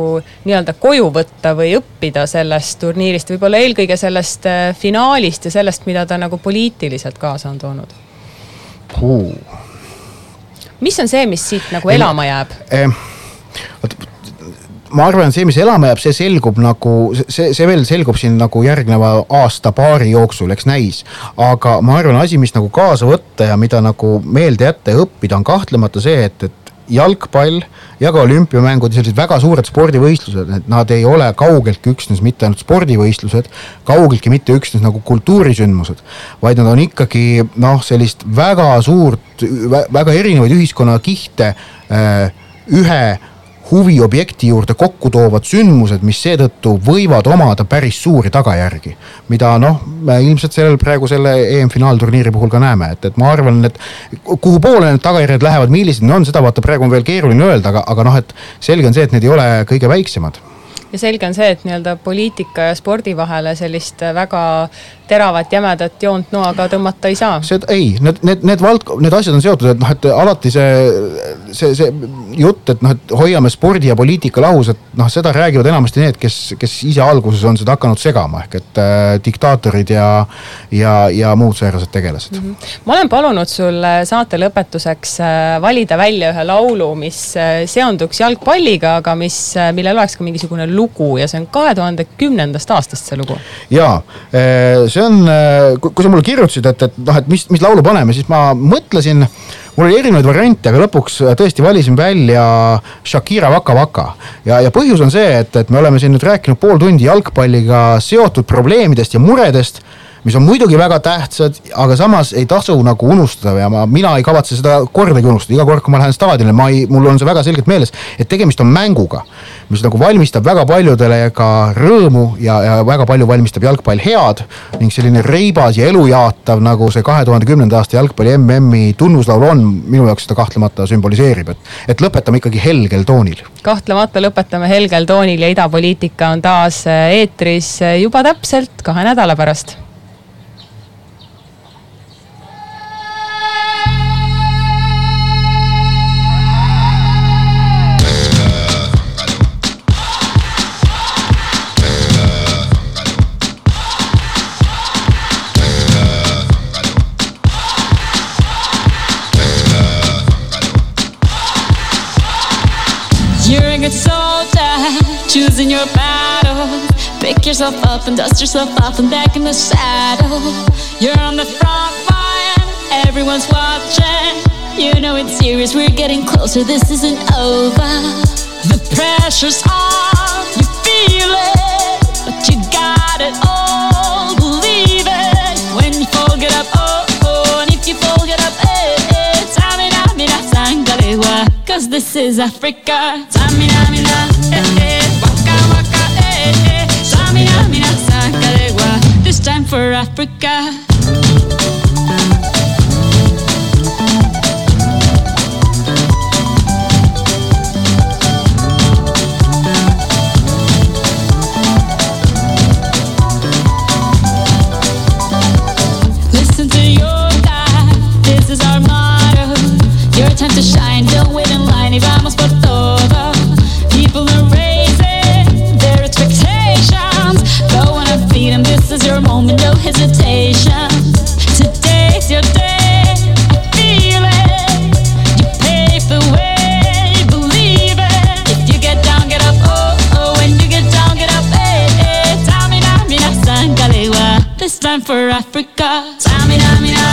nii-öelda koju võtta või õppida sellest turniirist, võib-olla eelkõige sellest äh, finaalist ja sellest, mida ta nagu poliitiliselt kaasa on toonud mis on see, mis siit nagu elama jääb eh,? Ma arvan, see, mis elama jääb, see selgub nagu, see, see veel selgub siin nagu järgneva aasta-paari jooksul, eks näis. aga ma arvan, asi, mis nagu kaasa võtta ja mida nagu meelde jätta ja õppida, on kahtlemata see, et, et jalgpall ja ka olümpiamängud ja sellised väga suured spordivõistlused, et nad ei ole kaugeltki üksnes mitte ainult spordivõistlused, kaugeltki mitte üksnes nagu kultuurisündmused, vaid nad on ikkagi noh, sellist väga suurt, väga erinevaid ühiskonnakihte äh, ühe huviobjekti juurde kokku toovad sündmused, mis seetõttu võivad omada päris suuri tagajärgi. mida noh, me ilmselt sellel praegu selle EM-finaalturniiri puhul ka näeme, et, et ma arvan, et kuhu poole need tagajärjed lähevad, millised need on, seda vaata praegu on veel keeruline öelda, aga, aga noh, et selge on see, et need ei ole kõige väiksemad ja selge on see, et nii-öelda poliitika ja spordi vahele sellist väga teravat jämedat joont noaga tõmmata ei saa. see, ei, need, need, need vald-, need asjad on seotud, et noh, et alati see, see, see jutt, et noh, et hoiame spordi ja poliitika lahus, et noh, seda räägivad enamasti need, kes, kes ise alguses on seda hakanud segama, ehk et äh, diktaatorid ja, ja, ja muud säärased tegelased mm. -hmm. ma olen palunud sul saate lõpetuseks äh, valida välja ühe laulu, mis äh, seonduks jalgpalliga, aga mis, äh, millel oleks ka mingisugune lugu ja see on kahe tuhande kümnendast aastast see lugu. ja see see on, äh, kui sa mulle kirjutasid, et, et noh, et mis, mis laulu paneme, siis ma mõtlesin, mul oli erinevaid variante, aga lõpuks äh, tõesti valisin välja Shakira Waka Waka. ja, ja põhjus on see, et, et me oleme siin nüüd rääkinud pool tundi jalgpalliga seotud probleemidest ja muredest mis on muidugi väga tähtsad, aga samas ei tasu nagu unustada ja ma, mina ei kavatse seda kordagi unustada, iga kord, kui ma lähen staadionile, ma ei, mul on see väga selgelt meeles, et tegemist on mänguga. mis nagu valmistab väga paljudele ka rõõmu ja, ja väga palju valmistab jalgpall head ning selline reibas ja elujaatav, nagu see kahe tuhande kümnenda aasta jalgpalli MM-i tunnuslaul on, minu jaoks seda kahtlemata sümboliseerib, et, et lõpetame ikkagi helgel toonil. kahtlemata lõpetame helgel toonil ja idapoliitika on taas eetris juba täpselt kahe nädala pärast yourself up and dust yourself off and back in the saddle. You're on the front line, everyone's watching. You know it's serious, we're getting closer, this isn't over. The pressure's on, you feel it, but you got it all. Believe it when you fall, get up, oh, oh, and if you fall, get up, eh, eh. Tamina, mina, sangalewa, cause this is Africa. Tamina, mina, eh, eh. This time for Africa. Hesitation. Today's your day, I feel it. You pave the way, believe it. If you get down, get up, oh, oh. When you get down, get up, mina, sangalewa. This time for Africa. Tamina, mina,